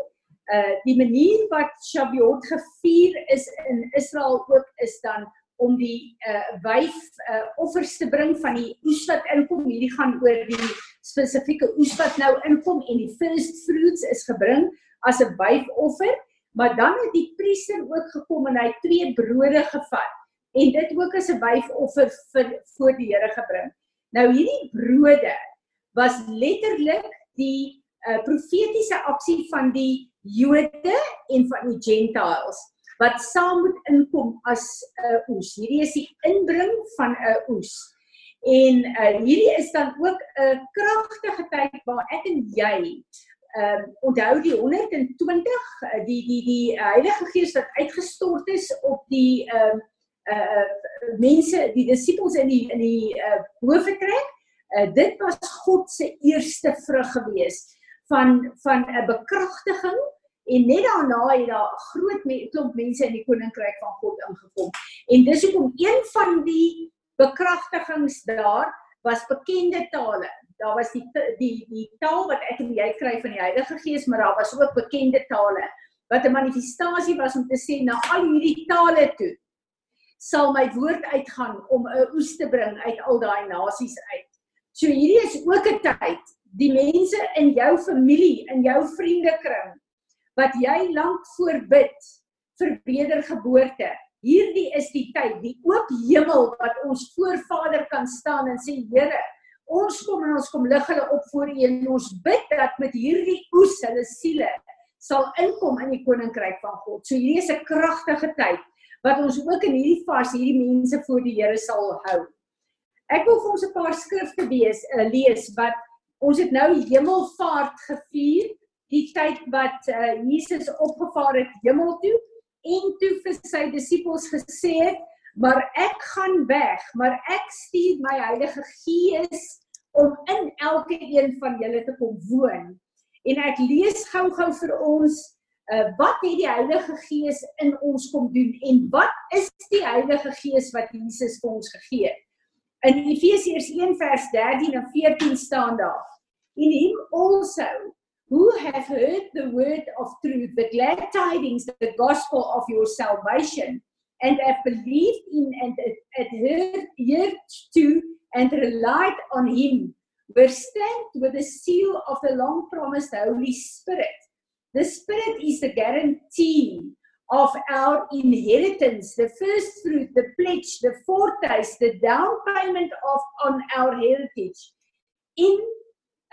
uh die manier wat Shavuot gevier is in Israel ook is dan om die uh wyf uh offers te bring van die oes wat inkom. Hierdie gaan oor die spesifieke oes wat nou inkom en die first fruits is gebring as 'n wyfoffer, maar dan het die priester ook gekom en hy twee brode gevat en dit ook as 'n wyfoffer vir voor die Here gebring. Nou hierdie brode was letterlik die uh, profetiese aksie van die Jode en van die Gentiles wat saam moet inkom as 'n uh, oes. Hierdie is die inbring van 'n uh, oes. En uh, hierdie is dan ook 'n uh, kragtige tyd waar ek en jy ehm um, onthou die 120 uh, die die die Heilige Gees wat uitgestort is op die ehm um, uh mense die disippels in die in die uh howe trek. Uh dit was God se eerste vrug gewees van van 'n bekragtiging en net daarna het daar groot me klomp mense in die koninkryk van God ingekom. En dis hoekom een van die bekragtigings daar was bekende tale. Daar was die die die taal wat ek en jy kry van die Heilige Gees, maar daar was ook bekende tale wat 'n manifestasie was om te sê na al hierdie tale toe sal my woord uitgaan om 'n oes te bring uit al daai nasies uit. So hierdie is ook 'n tyd die mense in jou familie, in jou vriendekring wat jy lank voorbid vir wedergeboorte. Hierdie is die tyd, die oop hemel wat ons voor Vader kan staan en sê Here, ons kom en ons kom lig hulle op voor U en ons bid dat met hierdie oes hulle siele sal inkom in die koninkryk van God. So hierdie is 'n kragtige tyd wat ons ook in hierdie vas hierdie mense voor die Here sal hou. Ek wil vir ons 'n paar skrifte wees uh, lees wat ons het nou hemelvaart gevier, die tyd wat uh, Jesus opgevaar het hemel toe en toe vir sy disippels gesê het, maar ek gaan weg, maar ek stuur my Heilige Gees om in elke een van julle te kom woon. En ek lees gou-gou vir ons uh, wat het die Heilige Gees in ons kom doen en wat is die Heilige Gees wat Jesus vir ons gegee het? In Efesiërs 1 vers 13 en 14 staan daar: In him also who have heard the word of truth, the glad tidings, the gospel of your salvation, and have believed in and adhered to and relied on him, were stamped with the seal of the long promised Holy Spirit. The Spirit is the guarantee of our inheritance, the first fruit, the pledge, the foretaste, the down payment of on our heritage. In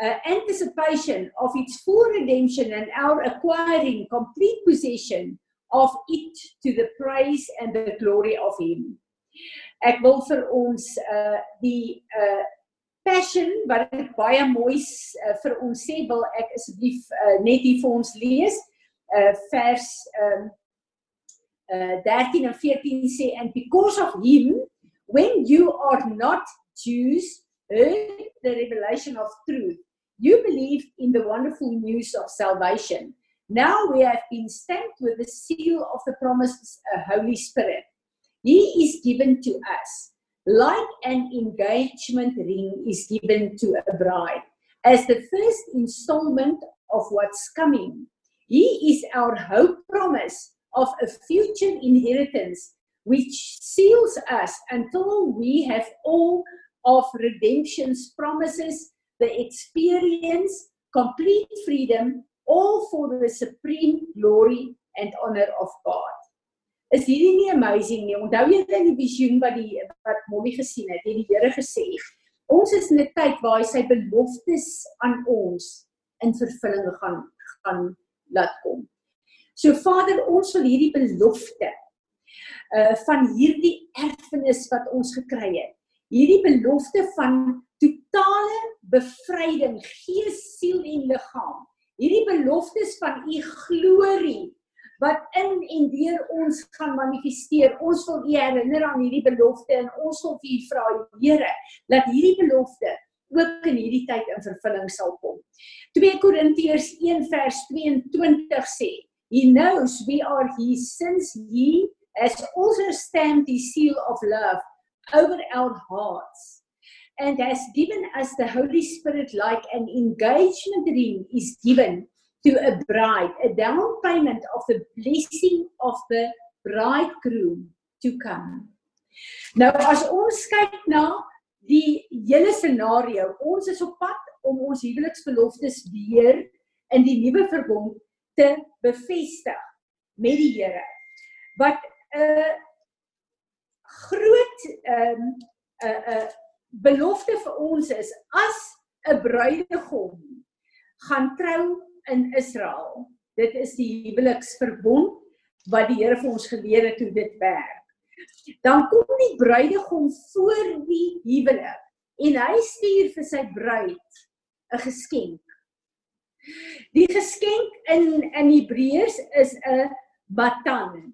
uh, anticipation of its full redemption and our acquiring complete possession of it to the praise and the glory of him. Ek wil vir ons uh die uh passion wat dit baie mooi uh, vir ons sê wil ek asseblief uh, net hier vir ons lees uh, vers um, uh, 13 en 14 sê and because of him when you are not Jews heard the revelation of truth you believe in the wonderful news of salvation. Now we have been stamped with the seal of the promised uh, holy spirit. He is given to us. Like an engagement ring is given to a bride as the first installment of what's coming. He is our hope promise of a future inheritance which seals us until we have all of redemption's promises, the experience, complete freedom, all for the supreme glory and honor of God. Is hierdie nie amazing nie? Onthou jy in die visioen wat die wat Molly gesien het, het die Here gesê, ons is in 'n tyd waar hy sy beloftes aan ons in vervulling gaan gaan laat kom. So Vader, ons wil hierdie belofte uh van hierdie erfenis wat ons gekry het. Hierdie belofte van totale bevryding, gees, siel en liggaam. Hierdie beloftes van u glorie wat in en deur ons gaan manifesteer. Ons wil u herinner aan hierdie belofte en ons wil vir u vra, Here, dat hierdie belofte ook in hierdie tyd in vervulling sal kom. 2 Korintiërs 1 vers 22 sê, He knows we are his since he has also stamped the seal of love over our hearts and has given us the Holy Spirit like an engagement ring is given to a bride, a down payment of the blessing of the bridegroom to come. Nou as ons kyk na die hele scenario, ons is op pad om ons huweliksbeloftes weer in die nuwe verbond te bevestig met die Here. Wat 'n uh, groot ehm um, 'n uh, 'n uh, belofte vir ons is as 'n bruidegom gaan trou in Israel. Dit is die huweliksverbond wat die Here vir ons geleer het hoe dit werk. Dan kom die bruidegom voor die huwelik en hy stuur vir sy bruid 'n geskenk. Die geskenk in in Hebreërs is 'n matan.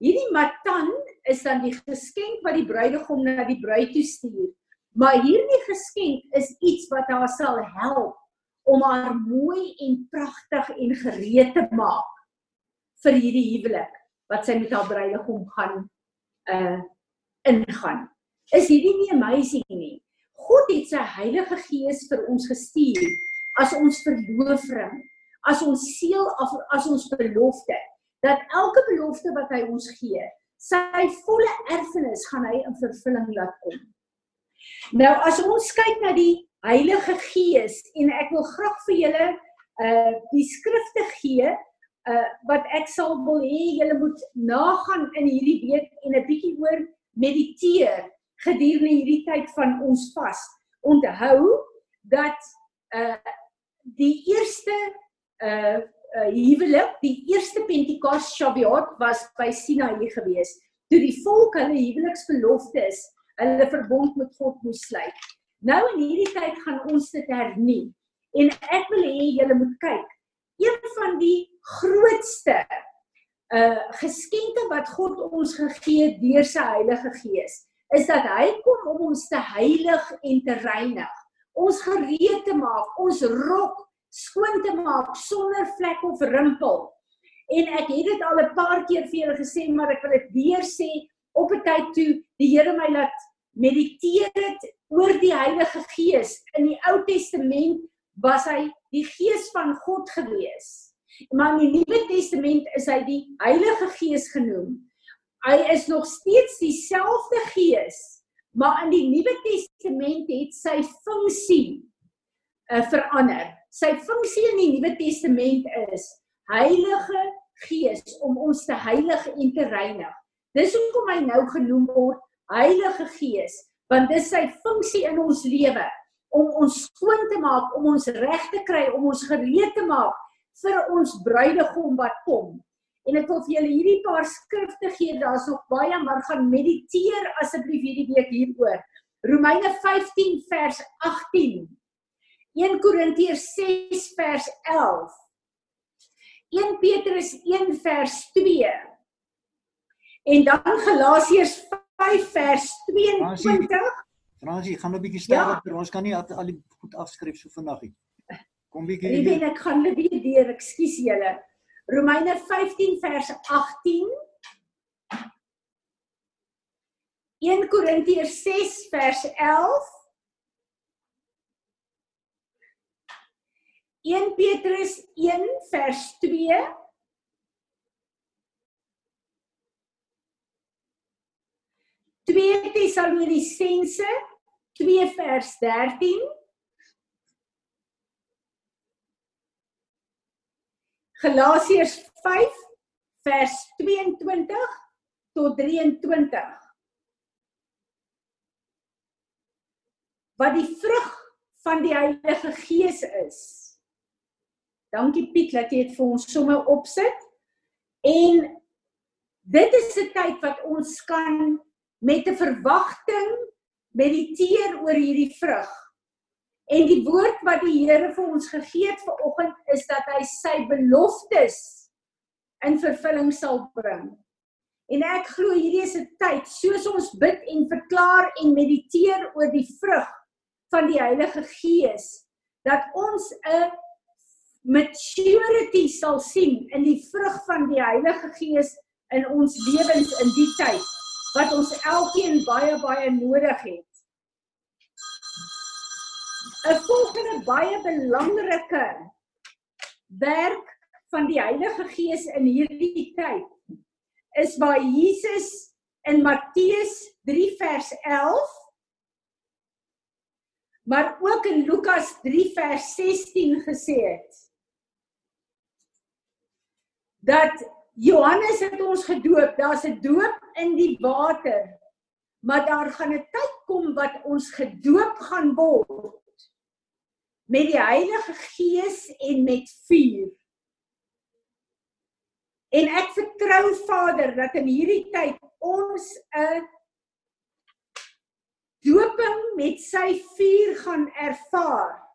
Hierdie matan is dan die geskenk wat die bruidegom na die bruid toe stuur. Maar hierdie geskenk is iets wat haar sal help om haar mooi en pragtig en gereed te maak vir hierdie huwelik wat sy met haar bruidegom gaan uh ingaan. Is hierdie nie amazing nie? God het sy Heilige Gees vir ons gestuur as ons verloofring, as ons seël of as ons belofte dat elke belofte wat hy ons gee, sy volle erfenis gaan hy in vervulling laat kom. Nou as ons kyk na die Heilige Gees en ek wil graag vir julle uh die skrifte gee uh wat ek sal wil hê julle moet nagaan in hierdie week en 'n bietjie oor mediteer gedurende hierdie tyd van ons vas. Onthou dat uh die eerste uh uh huwelik, die eerste Pentekos Shavuot was by Sinaï gewees. Toe die volk hulle huweliksbeloftes, hulle verbond met God moes sluit. Nou in hierdie tyd gaan ons dit hernie. En ek wil hê julle moet kyk. Een van die grootste uh geskenke wat God ons gegee het deur sy Heilige Gees is dat hy kom om ons te heilig en te reinig. Ons gereed te maak, ons rok skoon te maak sonder vlek of rimpel. En ek het dit al 'n paar keer vir julle gesê, maar ek wil dit weer sê op 'n tyd toe die Here my laat mediteer het oor die Heilige Gees. In die Ou Testament was hy die Gees van God gewees. Maar in die Nuwe Testament is hy die Heilige Gees genoem. Hy is nog steeds dieselfde Gees, maar in die Nuwe Testament het sy funksie uh, verander. Sy funksie in die Nuwe Testament is Heilige Gees om ons te heilig en te reinig. Dis hoekom hy nou genoem word Heilige Gees, want dis sy funksie in ons lewe om ons skoon te maak, om ons reg te kry, om ons gereed te maak vir ons bruidegom wat kom. En ek wil vir julle hierdie paar skrifte gee, daar's nog baie, maar gaan mediteer asseblief hierdie week hieroor. Romeine 15 vers 18. 1 Korintiërs 6 vers 11. 1 Petrus 1 vers 2. En dan Galasiërs 5 vers 22. Fransie, gaan 'n bietjie stadiger, ja. ons kan nie al die goed afskryf so vinnig nie. Kom bietjie. Ek weet ek gaan net weer deur, ekskuus julle. Romeine 15 vers 18. 1 Korintiërs 6 vers 11. 1 Petrus 1 vers 2 2 Tessalonisense 2 vers 13 Galasiërs 5 vers 22 tot 23 wat die vrug van die Heilige Gees is. Dankie Piet dat jy dit vir ons sommer opsit. En dit is 'n tyd wat ons kan met 'n verwagting mediteer oor hierdie vrug. En die woord wat die Here vir ons gegee het vanoggend is dat hy sy beloftes in vervulling sal bring. En ek glo hierdie is 'n tyd soos ons bid en verklaar en mediteer oor die vrug van die Heilige Gees dat ons 'n maturity sal sien in die vrug van die Heilige Gees in ons lewens in die tyd wat ons elkeen baie baie nodig het. 'n Volgende baie belangrike werk van die Heilige Gees in hierdie tyd is waar Jesus in Matteus 3 vers 11 maar ook in Lukas 3 vers 16 gesê het dat Johannes het ons gedoop, daar's 'n doop in die water. Maar daar gaan 'n tyd kom wat ons gedoop gaan word met die Heilige Gees en met vuur. En ek vertrou Vader dat in hierdie tyd ons 'n dooping met sy vuur gaan ervaar.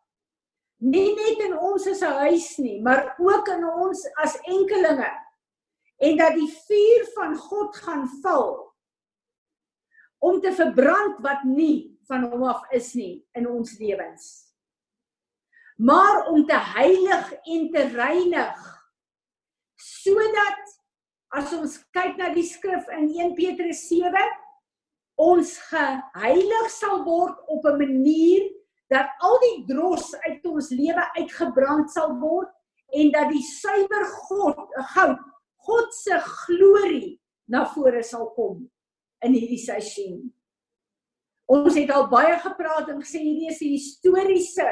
Nie net in ons as 'n huis nie, maar ook in ons as enkelinge en dat die vuur van God gaan val om te verbrand wat nie van hom af is nie in ons lewens. Maar om te heilig en te reinig sodat as ons kyk na die skrif in 1 Petrus 7 ons geheilig sal word op 'n manier dat al die dros uit ons lewe uitgebrand sal word en dat die suiwer God goud God se glorie na vore sal kom in hierdie seisoen. Ons het al baie gepraat en gesê hierdie is 'n historiese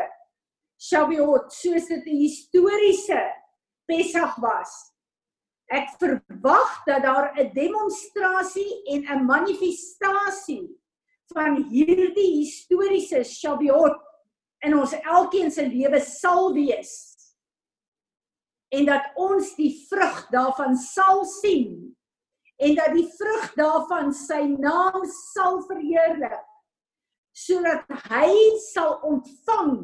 Shavuot, soos dit 'n historiese Pessach was. Ek verwag dat daar 'n demonstrasie en 'n manifestasie van hierdie historiese Shavuot in ons elkeen se lewe sal wees en dat ons die vrug daarvan sal sien en dat die vrug daarvan sy naam sal verheerlik sodat hy sal ontvang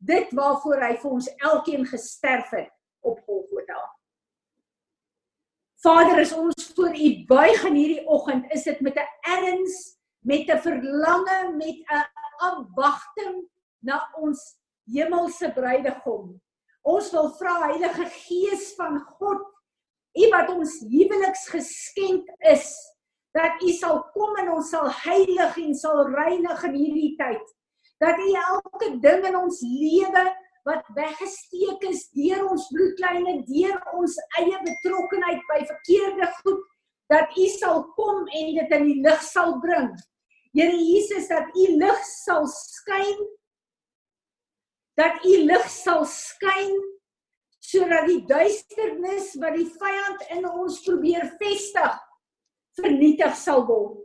dit waarvoor hy vir ons elkeen gesterf het op Golgotha. Vader, as ons voor U buig in hierdie oggend, is dit met 'n erns, met 'n verlange, met 'n afwagting na ons hemelse bruidegom. Ons wil vra Heilige Gees van God, U wat ons huweliks geskenk is, dat U sal kom en ons sal heilig en sal reinig in hierdie tyd. Dat U elke ding in ons lewe wat weggesteek is deur ons bloedlyne, deur ons eie betrokkenheid by verkeerde goed, dat U sal kom en dit in die lig sal bring. Here Jesus, dat U lig sal skyn dat u lig sal skyn sodat die duisternis wat die vyand in ons probeer vestig vernietig sal word.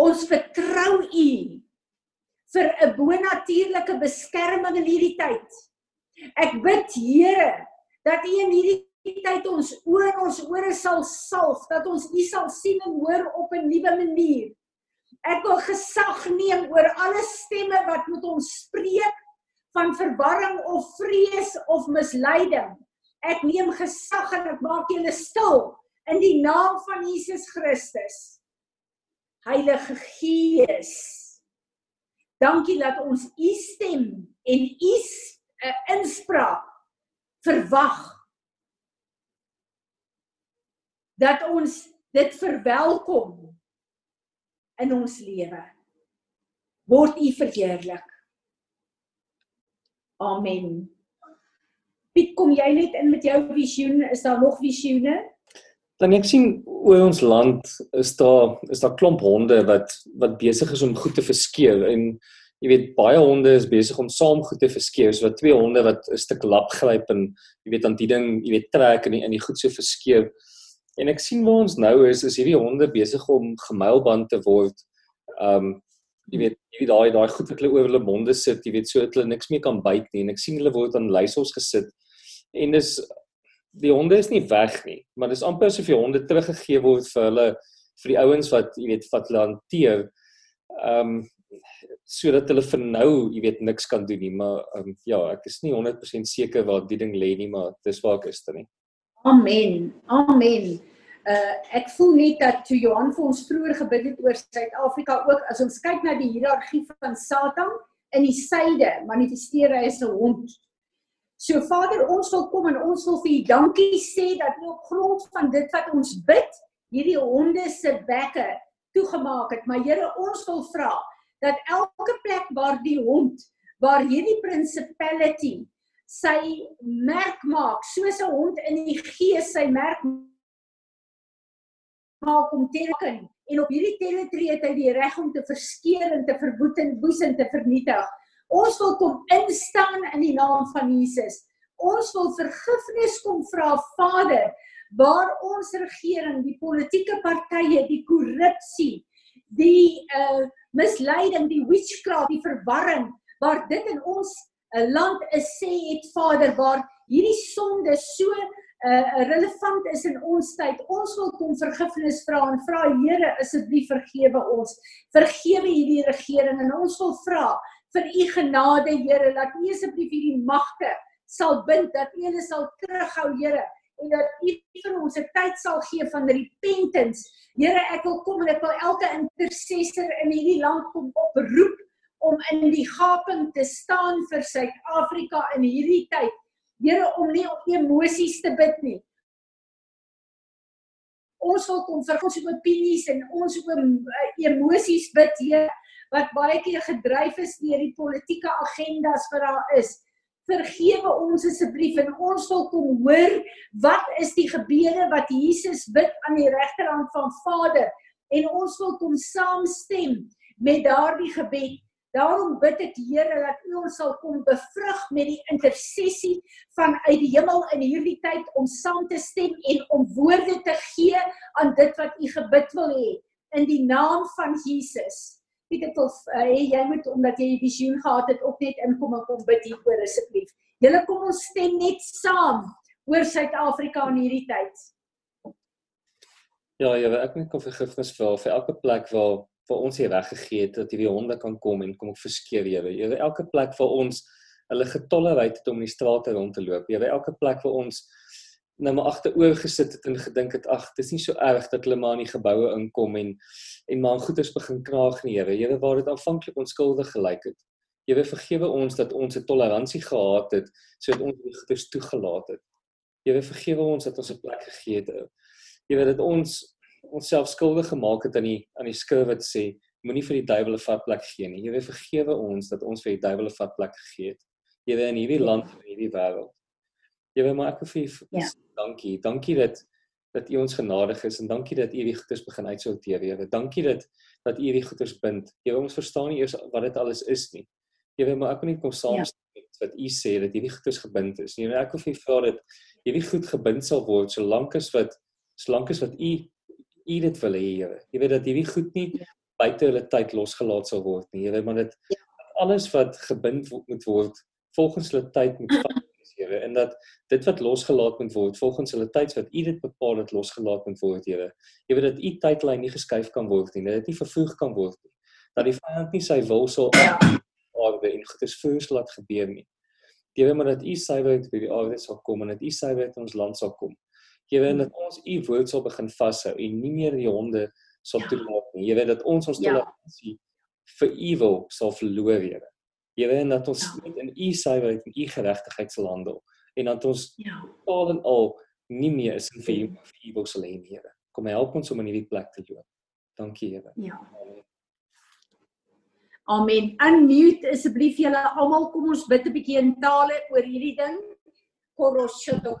Ons vertrou u vir 'n bonatuurlike beskerming in hierdie tyd. Ek bid Here dat u in hierdie tyd ons oë en ons ore sal salf, dat ons u sal sien en hoor op 'n nuwe manier. Ek wil gesag neem oor alle stemme wat met ons spreek van verwarring of vrees of misleiding. Ek neem gesag en ek maak julle stil in die naam van Jesus Christus. Heilige Gees. Dankie dat ons u stem en u uh, inspraak verwag. Dat ons dit verwelkom in ons lewe. Word U verheerlik. Amen. Piet, kom jy net in met jou visioen? Is daar nog visioene? Dan ek sien oor ons land is daar is daar klomp honde wat wat besig is om goed te verskeer en jy weet baie honde is besig om saam goed te verskeer. So wat twee honde wat 'n stuk lap gryp en jy weet aan die ding, jy weet trek en in die, die goed so verskeer. En ek sien waar ons nou is, is hierdie honde besig om gemeilband te word. Um jy weet jy weet daai daai goed wat hulle oor hulle monde sit, jy weet so dat hulle niks meer kan byt nie en ek sien hulle word aan leiersels gesit. En dis die honde is nie weg nie, maar dis amper asof die honde teruggegee word vir hulle vir die ouens wat jy weet wat hulle hanteer. Um, sodat hulle vir nou, jy weet niks kan doen nie, maar um, ja, ek is nie 100% seker waar die ding lê nie, maar dis waar ek is dan nie. Amen. Amen. Uh ek voel net dat toe Johan vir ons vroeër gebid het oor Suid-Afrika ook as ons kyk na die hiërargie van Satan in die suide manifesteer hy as 'n hond So Vader, ons wil kom en ons wil vir U dankie sê dat U op grond van dit wat ons bid, hierdie honde se bekke toegemaak het. Maar Here, ons wil vra dat elke plek waar die hond, waar hierdie principality sy merk maak, soos 'n hond in die gees sy merk maak om teken en op hierdie territorie het hy die reg om te verskeer en te verwoed en boes en te vernietig. Ons wil kom instaan in die naam van Jesus. Ons wil vergifnis kom vra Vader waar ons regering, die politieke partye, die korrupsie, die uh misleiding, die witchcraft, die verwarring waar dit in ons 'n uh, land is sê het Vader waar hierdie sonde so uh relevant is in ons tyd. Ons wil kom vergifnis vra en vra Here asseblief vergewe ons. Vergewe hierdie regering en ons wil vra vir u genade Here dat u asseblief hierdie magte sal bind dat u hulle sal terughou Here en dat u vir ons 'n tyd sal gee van repentance. Here, ek wil kom en ek wil elke intercessor in hierdie land kom oproep om in die gaping te staan vir Suid-Afrika in hierdie tyd. Here, om nie op emosies te bid nie. Ons wil kom vir ons opinies en ons emosies bid, Here wat baie keer gedryf is deur die politieke agendas wat daar is. Vergewe ons asseblief en ons wil kom hoor wat is die gebede wat Jesus bid aan die regterhand van Vader en ons wil kom saamstem met daardie gebed. Daarom bid ek Here dat U ons sal kom bevrug met die intersessie van uit die hemel in hierdie tyd om saam te stem en om woorde te gee aan dit wat U gebid wil hê in die naam van Jesus. Piet het of uh, jy moet omdat jy 'n visioen gehad het ook net inkom en kom bid hieroor asseblief. Julle kom ons stem net saam oor Suid-Afrika in hierdie tyd. Ja, ja, ek net kom vergifnis vir vir elke plek waar vir ons hier weggegee het dat hierdie honde kan kom en kom verskeer Here. Here, elke plek vir ons hulle getolereer het om in die strate rond te loop. Here, elke plek vir ons nou maar agteroor gesit het en gedink het ag dis nie so erg dat hulle maar in die geboue inkom en en maar goeders begin kraag nie Here Here waar dit aanvanklik onskuldig gelyk het Here vergewe ons dat ons 'n toleransie gehad het sodat ons die goeders toegelaat het Here vergewe ons dat ons 'n plek gegee het Here dat ons onsself skuldig gemaak het aan die aan die skrif wat sê moenie vir die duiwel 'n vat plek gee nie Here vergewe ons dat ons vir die duiwel 'n vat plek gegee het Here in hierdie land en hierdie wêreld Jy maar ek wil vir ja. dankie. Dankie dat dat U ons genadig is en dankie dat U die goeders begin uitsorteer, Here. Dankie dat dat U die goeders bind. Jy ons verstaan nie eers wat dit alles is nie. Jy maar ek wil net kom saamstem ja. wat U sê dat hierdie goeders gebind is. Nie ek wil vir vra dat hierdie goed gebind sal word solank as wat solank as wat U U dit wil hê, Here. Jy weet dat hierdie goed nie ja. buite hulle tyd losgelaat sal word nie. Weet maar dit ja. alles wat gebind moet word volgens hulle tyd moet vat Here en dat dit wat losgelaat moet word volgens hulle tyds wat U dit bepaal het losgelaat moet word Here. Jy weet dat U tydlyn nie geskuif kan word nie, dat dit nie vervoeg kan word nie. Dat die vyand nie sy wil sal aarde en goedes voors laat gebeur nie. Jy weet maar dat U suiwerheid by die aarde sal kom en dat U suiwerheid in ons land sal kom. Jy weet dat ons U woord sal begin vashou en nie meer die honde sal ja. toelaat nie. Jy weet dat ons ons ja. toleransie vir ewel sal verloor Here. Here en dat ons ja. in u suiwerheid en u geregtigheid sal handel en dat ons ja. al en al nie meer is vir vir u sal hê Here. Kom help ons om in hierdie plek te loop. Dankie Here. Ja. Amen. Unmute asseblief julle almal. Kom ons bid 'n bietjie in tale oor hierdie ding. Koro Shoto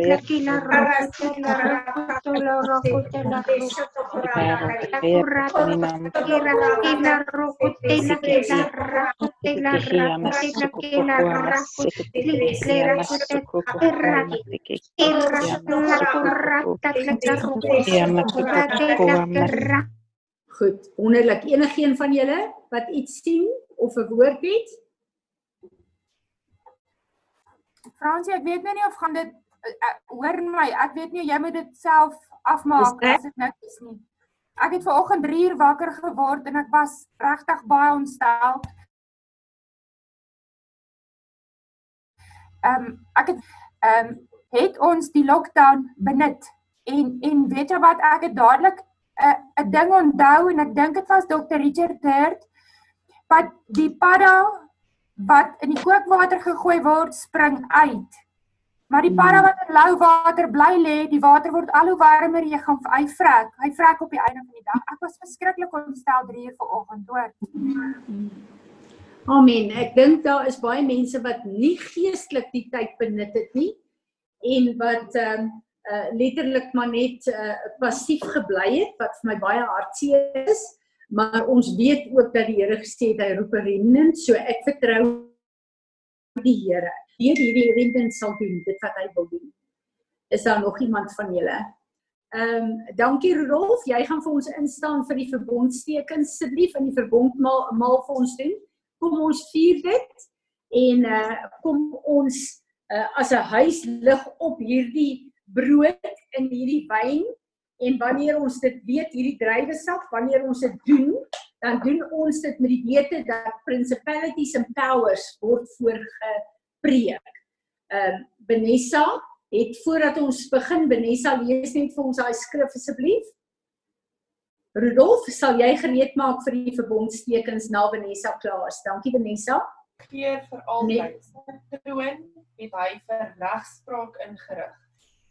koraka te Yeah, masikete ke ke ya masikete ke ke ya. Karuna ninam Goed, wonderlik. Enigeen van julle wat iets sien of 'n woord het? Fransie, ek weet nou nie of gaan dit hoor my, ek weet nie jy moet dit self afmaak Dis as dit niks is nie. Ek het vanoggend 3 uur wakker geword en ek was regtig baie ontstel. Ehm um, ek het ehm um, het ons die lockdown benut en en weet jy wat ek het dadelik 'n uh, 'n ding onthou en ek dink dit was Dr Richard Hurt wat die padda wat in die kookwater gegooi word spring uit. Maar die padda wat in lou water bly lê, die water word al hoe warmer, jy gaan hy vrek. Hy vrek op die einde van die dag. Ek was verskriklik ontstel 3 uur vanoggend, hoor. Amen. Ek dink daar is baie mense wat nie geestelik die tyd benut het nie en wat ehm um, uh, letterlik maar net uh, passief gebly het wat vir my baie hartseer is. Maar ons weet ook dat die Here gesê het hy roep 'n remnant, so ek vertrou die Here. Deur hierdie remnant sal doen dit wat hy wil doen. Is daar nog iemand van julle? Ehm um, dankie Rolf, jy gaan vir ons instaan vir die verbondstekens asseblief in die verbondmaal maal vir ons doen. Kom ons vier dit en uh kom ons uh, as 'n huis lig op hierdie brood en hierdie wyn en wanneer ons dit weet hierdie druiwesap wanneer ons dit doen dan doen ons dit met die wete dat principalities and powers word voorgepreek. Ehm uh, Benessa het voordat ons begin Benessa lees net vir ons daai skrif asseblief. Rudolf, sal jy gereed maak vir die verbondstekens na Benessa klaar is? Dankie Benessa. Keer vir altyd. Sy troon het hy vir regspraak ingerig.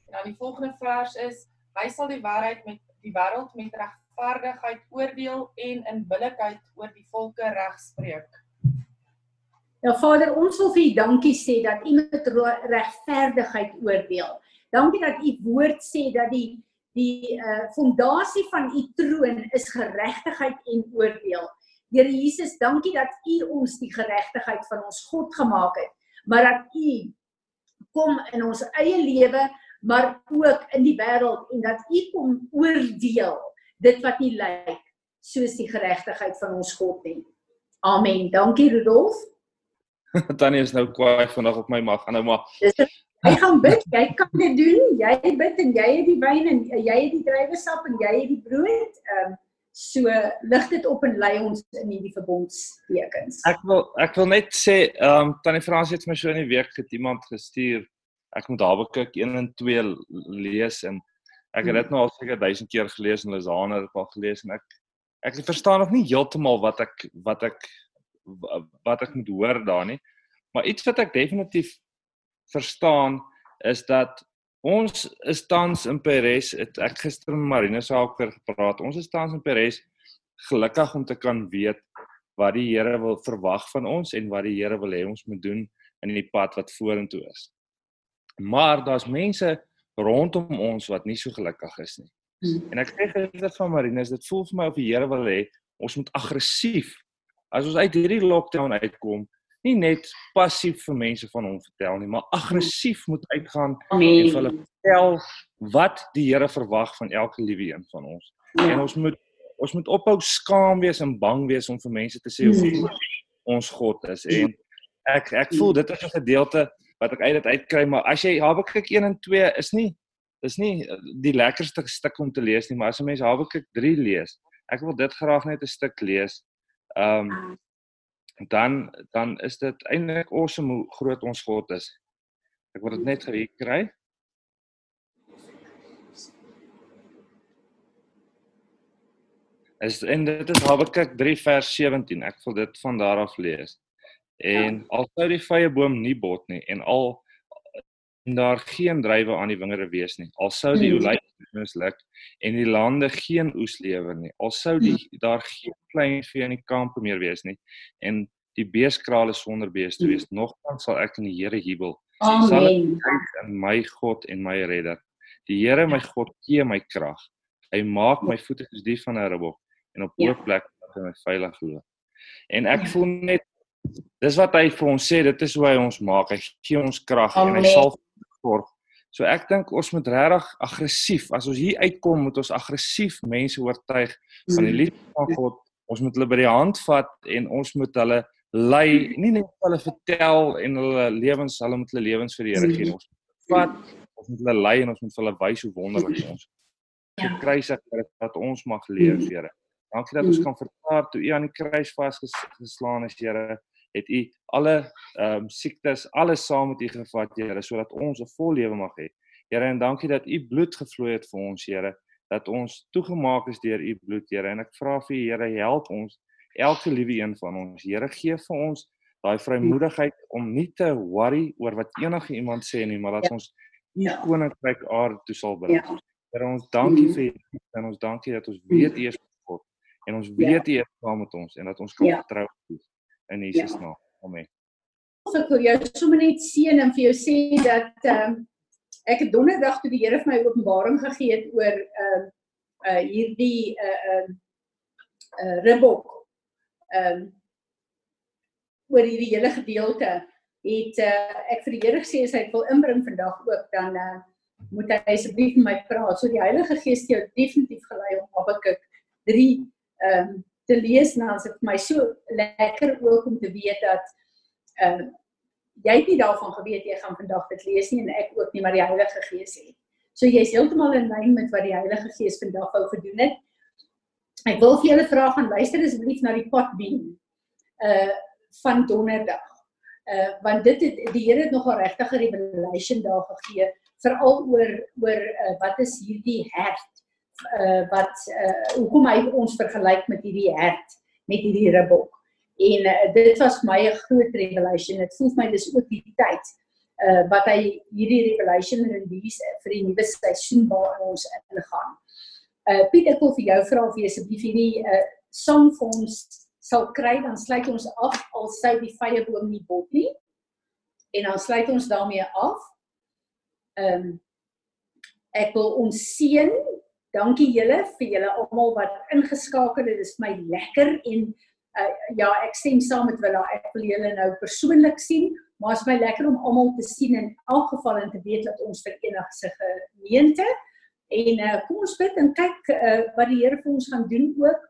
En dan die volgende vers is hy sal die waarheid met die wêreld met regverdigheid oordeel en in billikheid oor die volke regspreek. Ja Vader, ons wil vir U dankie sê dat U met regverdigheid oordeel. Dankie dat U woord sê dat die die uh fondasie van U troon is geregtigheid en oordeel. Here Jesus, dankie dat U ons die geregtigheid van ons God gemaak het, maar dat U kom in ons eie lewe, maar ook in die wêreld en dat U kom oordeel dit wat nie lyk soos die geregtigheid van ons God nie. Amen. Dankie Rudolf. [laughs] Tannie is nou kwaai vandag op my mag. Nou maar. Dis Jy gaan bid, jy kan dit doen. Jy bid en jy het die wyn en jy het die druiwesap en jy het die brood. Ehm um, so lig dit op en lei ons in hierdie verbondstekens. Ek wil ek wil net sê, ehm um, Tannie Frans het my so in die week het iemand gestuur. Ek moet Habakuk 1 en 2 lees en ek het dit nou al seker 1000 keer gelees en Lisana het al gelees en ek ek verstaan nog nie heeltemal wat ek wat ek wat ek moet hoor daar nie. Maar iets wat ek definitief verstaan is dat ons is tans in Peres het ek gister met Marina Saaker gepraat. Ons is tans in Peres gelukkig om te kan weet wat die Here wil verwag van ons en wat die Here wil hê ons moet doen in die pad wat vorentoe is. Maar daar's mense rondom ons wat nie so gelukkig is nie. En ek sê gister van Marina, dit voel vir my of die Here wil hê ons moet aggressief as ons uit hierdie lockdown uitkom nie net passief vir mense van hom vertel nie, maar aggressief moet uitgaan Amen. en vir hulle vertel wat die Here verwag van elke liewe een van ons. Ja. En ons moet ons moet ophou skaam wees en bang wees om vir mense te sê hoe Mm. ons God is en ek ek voel dit is 'n gedeelte wat ek uit dit uitkry maar as jy Habakuk 1 en 2 is nie is nie eh, die lekkerste stuk om te lees nie maar as 'n mens Habakuk 3 lees ek wil dit graag net 'n stuk lees ehm um, dan dan is dit eintlik awesome hoe groot ons God is. Ek wil dit net hier kry. Is en dit is Habakuk 3 vers 17. Ek wil dit van daar af lees. En al sou die vrye boom nie bot nie en al daar geen druiwe aan die wingerde wees nie. Al sou die Mm. olyf misluk en die lande geen oes lewer nie. Al sou die daar geen klein vee in die kampe meer wees nie en die beeskrale sonder beeste wees. Nogtans sal ek in die Here jubel. Sal ek in my God en my redder. Die Here my God gee my krag. Hy maak my voete soos die van 'n ribbok en op Ja. hoë plek laat hy my veilig loop. En ek voel net dis wat hy vir ons sê, dit is hoe hy ons maak. Hy gee ons krag en hy sal sorg. So ek dink ons moet regtig aggressief, as ons hier uitkom, moet ons aggressief mense oortuig van die Mm. liefde van God. Ons moet hulle by die hand vat en ons moet hulle lei, nie net hulle vertel en hulle lewens, hulle moet hulle lewens vir die Here gee. nie. Ons moet vat, ons moet hulle lei en ons moet hulle wys hoe wonderlik ons Ja. gekruisig is dat ons mag leef, Here. Dankie dat ons kan verklaar toe U aan die kruis vasgeslaan is, Here, het U alle ehm um, siektes, alles saam met U gevat, Here, sodat ons 'n vol lewe mag hê. Here, en dankie dat U bloed gevloei het vir ons, Here, dat ons toegemaak is deur U bloed, Here. En ek vra vir U, Here, help ons, elke liewe een van ons. Here, gee vir ons daai vrymoedigheid om nie te worry oor wat enige iemand sê nie, maar dat Ja. ons U Ja. koninkryk aarde toe sal bring. Ja. Here, ons dankie Mhm. vir U en ons dankie dat ons weet U is God en ons weet U is saam met ons en dat ons kan Ja. vertrou op U in Jesus Ja. naam. Amen. Ek wil jou sommer net seën en vir jou sê dat ehm um, ek het donderdag toe die Here vir my openbaring gegee het oor ehm uh, uh hierdie uh ehm uh, uh ribbok ehm um, oor hierdie hele gedeelte het uh, ek vir die Here gesê as hy wil inbring vandag ook dan uh, moet hy asseblief met my praat. So die Heilige Gees het jou definitief gelei om Habakuk 3 ehm um, te lees nou as dit vir my so lekker ook om te weet dat ehm uh, jy het nie daarvan geweet jy gaan vandag dit lees nie en ek ook nie maar die Heilige Gees het. So jy's heeltemal in lyn met wat die Heilige Gees vandag wou gedoen het. Ek wil vir julle vra gaan luister asseblief na die potbeen uh van donderdag. Uh want dit het die Here het nogal regtig 'n revelation daar gegee veral oor oor uh, wat is hierdie hert uh wat uh hoekom hy ons vergelyk met hierdie hert met hierdie ribbok. En uh, dit was my 'n groot revelation. Dit voel vir my dis ook die tyd uh wat hy hierdie revelation release vir die nuwe seisoen waarin ons ingaan. Uh Piet, ek wil vir jou vra of jy asseblief hierdie uh song vir ons sal kry dan sluit ons af al sou die vrye boom nie bot nie. En dan sluit ons daarmee af. Ehm um, ek wil ons seën. Dankie julle vir julle almal wat ingeskakel het. Dit is my lekker en uh, ja, ek stem saam met Willa. Ek wil julle nou persoonlik sien, maar is my lekker om almal te sien in elk geval en te weet dat ons verenig se gemeente. En uh, kom ons bid en kyk uh, wat die Here vir ons gaan doen ook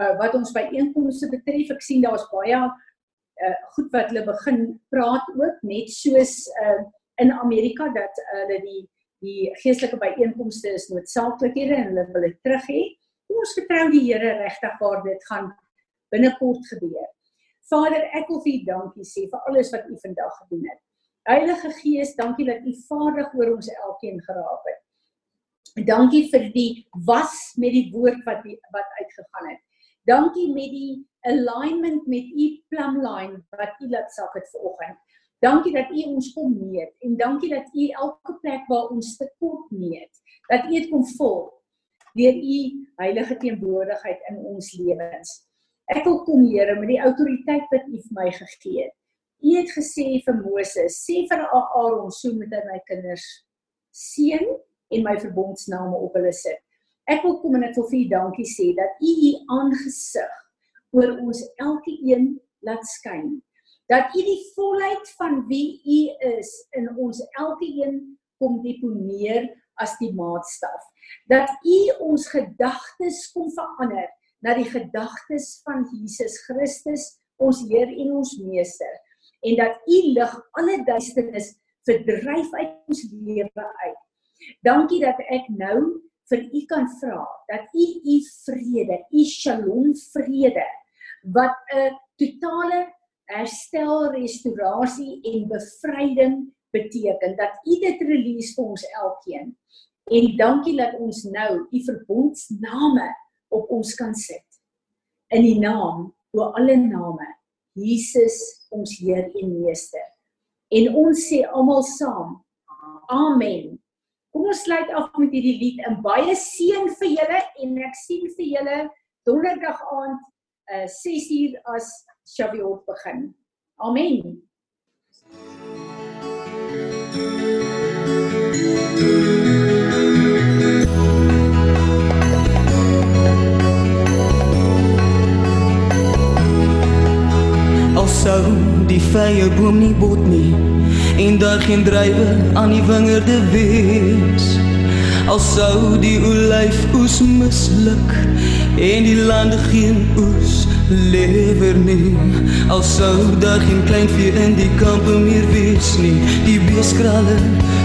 uh, wat ons by einkomste betref. Ek sien daar's baie uh, goed wat hulle begin praat ook net soos uh, in Amerika dat hulle uh, die die geestelike byeenkomste is noodsaaklike en hulle wil dit terug hê. Ons vertrou die Here regtig waar dit gaan binnekort gebeur. Vader, ek wil vir U dankie sê vir alles wat U vandag gedoen het. Heilige Gees, dankie dat U vaardig oor ons elkeen geraak het. Dankie vir die was met die woord wat die, wat uitgegaan het. Dankie met die alignment met U plumline wat U laat sak het vanoggend. Dankie dat U ons kom meet en dankie dat U elke plek waar ons tekort meet, dat U dit kom vul deur U heilige teenwoordigheid in ons lewens. Ek wil kom Here met die autoriteit wat U vir my gegee het. U het gesê vir Moses, sê vir Aaron so met hy my kinders seën en my verbondsname op hulle sit. Ek wil kom en ek wil vir U dankie sê dat U U aangesig oor ons elke een laat skyn. Dat U die volheid van wie U is in ons elkeen kom deponeer as die maatstaf. Dat U ons gedagtes kom verander na die gedagtes van Jesus Christus, ons Heer en ons Meester. En dat U lig alle duisternis verdryf uit ons lewe uit. Dankie dat ek nou vir u kan vra dat u u vrede, u shalom vrede wat 'n totale herstel, restaurasie en bevryding beteken dat u dit release vir ons elkeen. En dankie dat ons nou u verbondsname op ons kan sit. In die naam bo alle name, Jesus ons Heer en Meester. En ons sê almal saam, amen. Kom ons sluit af met hierdie lied. 'n Baie seën vir julle en ek sien vir julle donderdag aand uh 6uur as Shavuot begin. Amen. Alsou die vrye boom nie bot nie en daar geen drywe aan die wingerde wees al sou die olyf oes misluk en die lande geen oes lewer nie. Al sou daar geen klein vee in die kampe meer wees nie. Die beeskralle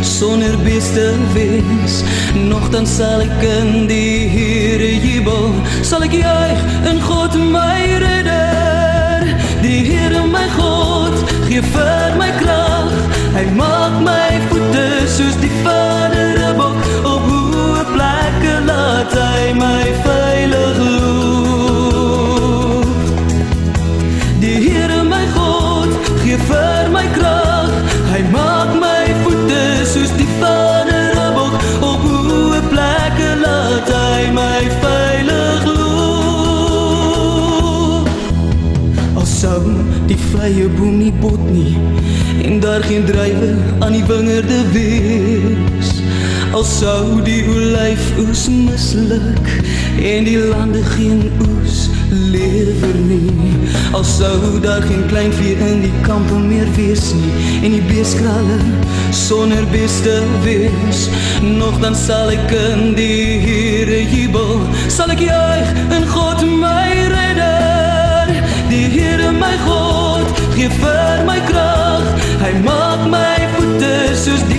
sonder beeste wees. Nogtans sal ek in die Here jubel. Sal ek juig in God my redder. Die Here my God gee vir my krag. Hy maak my nie bot nie. En daar geen drywe aan die wingerde wees. Al sou die olyf oes misluk en die lande geen oes lewer nie. Al sou daar geen klein vee in die kampe meer wees nie. En die beeskralle sonder beste wees. Nog dan sal ek in die Here jubel. Sal ek juig in God my redder? Die Here my God vir my krag. Hy maak my voete soos die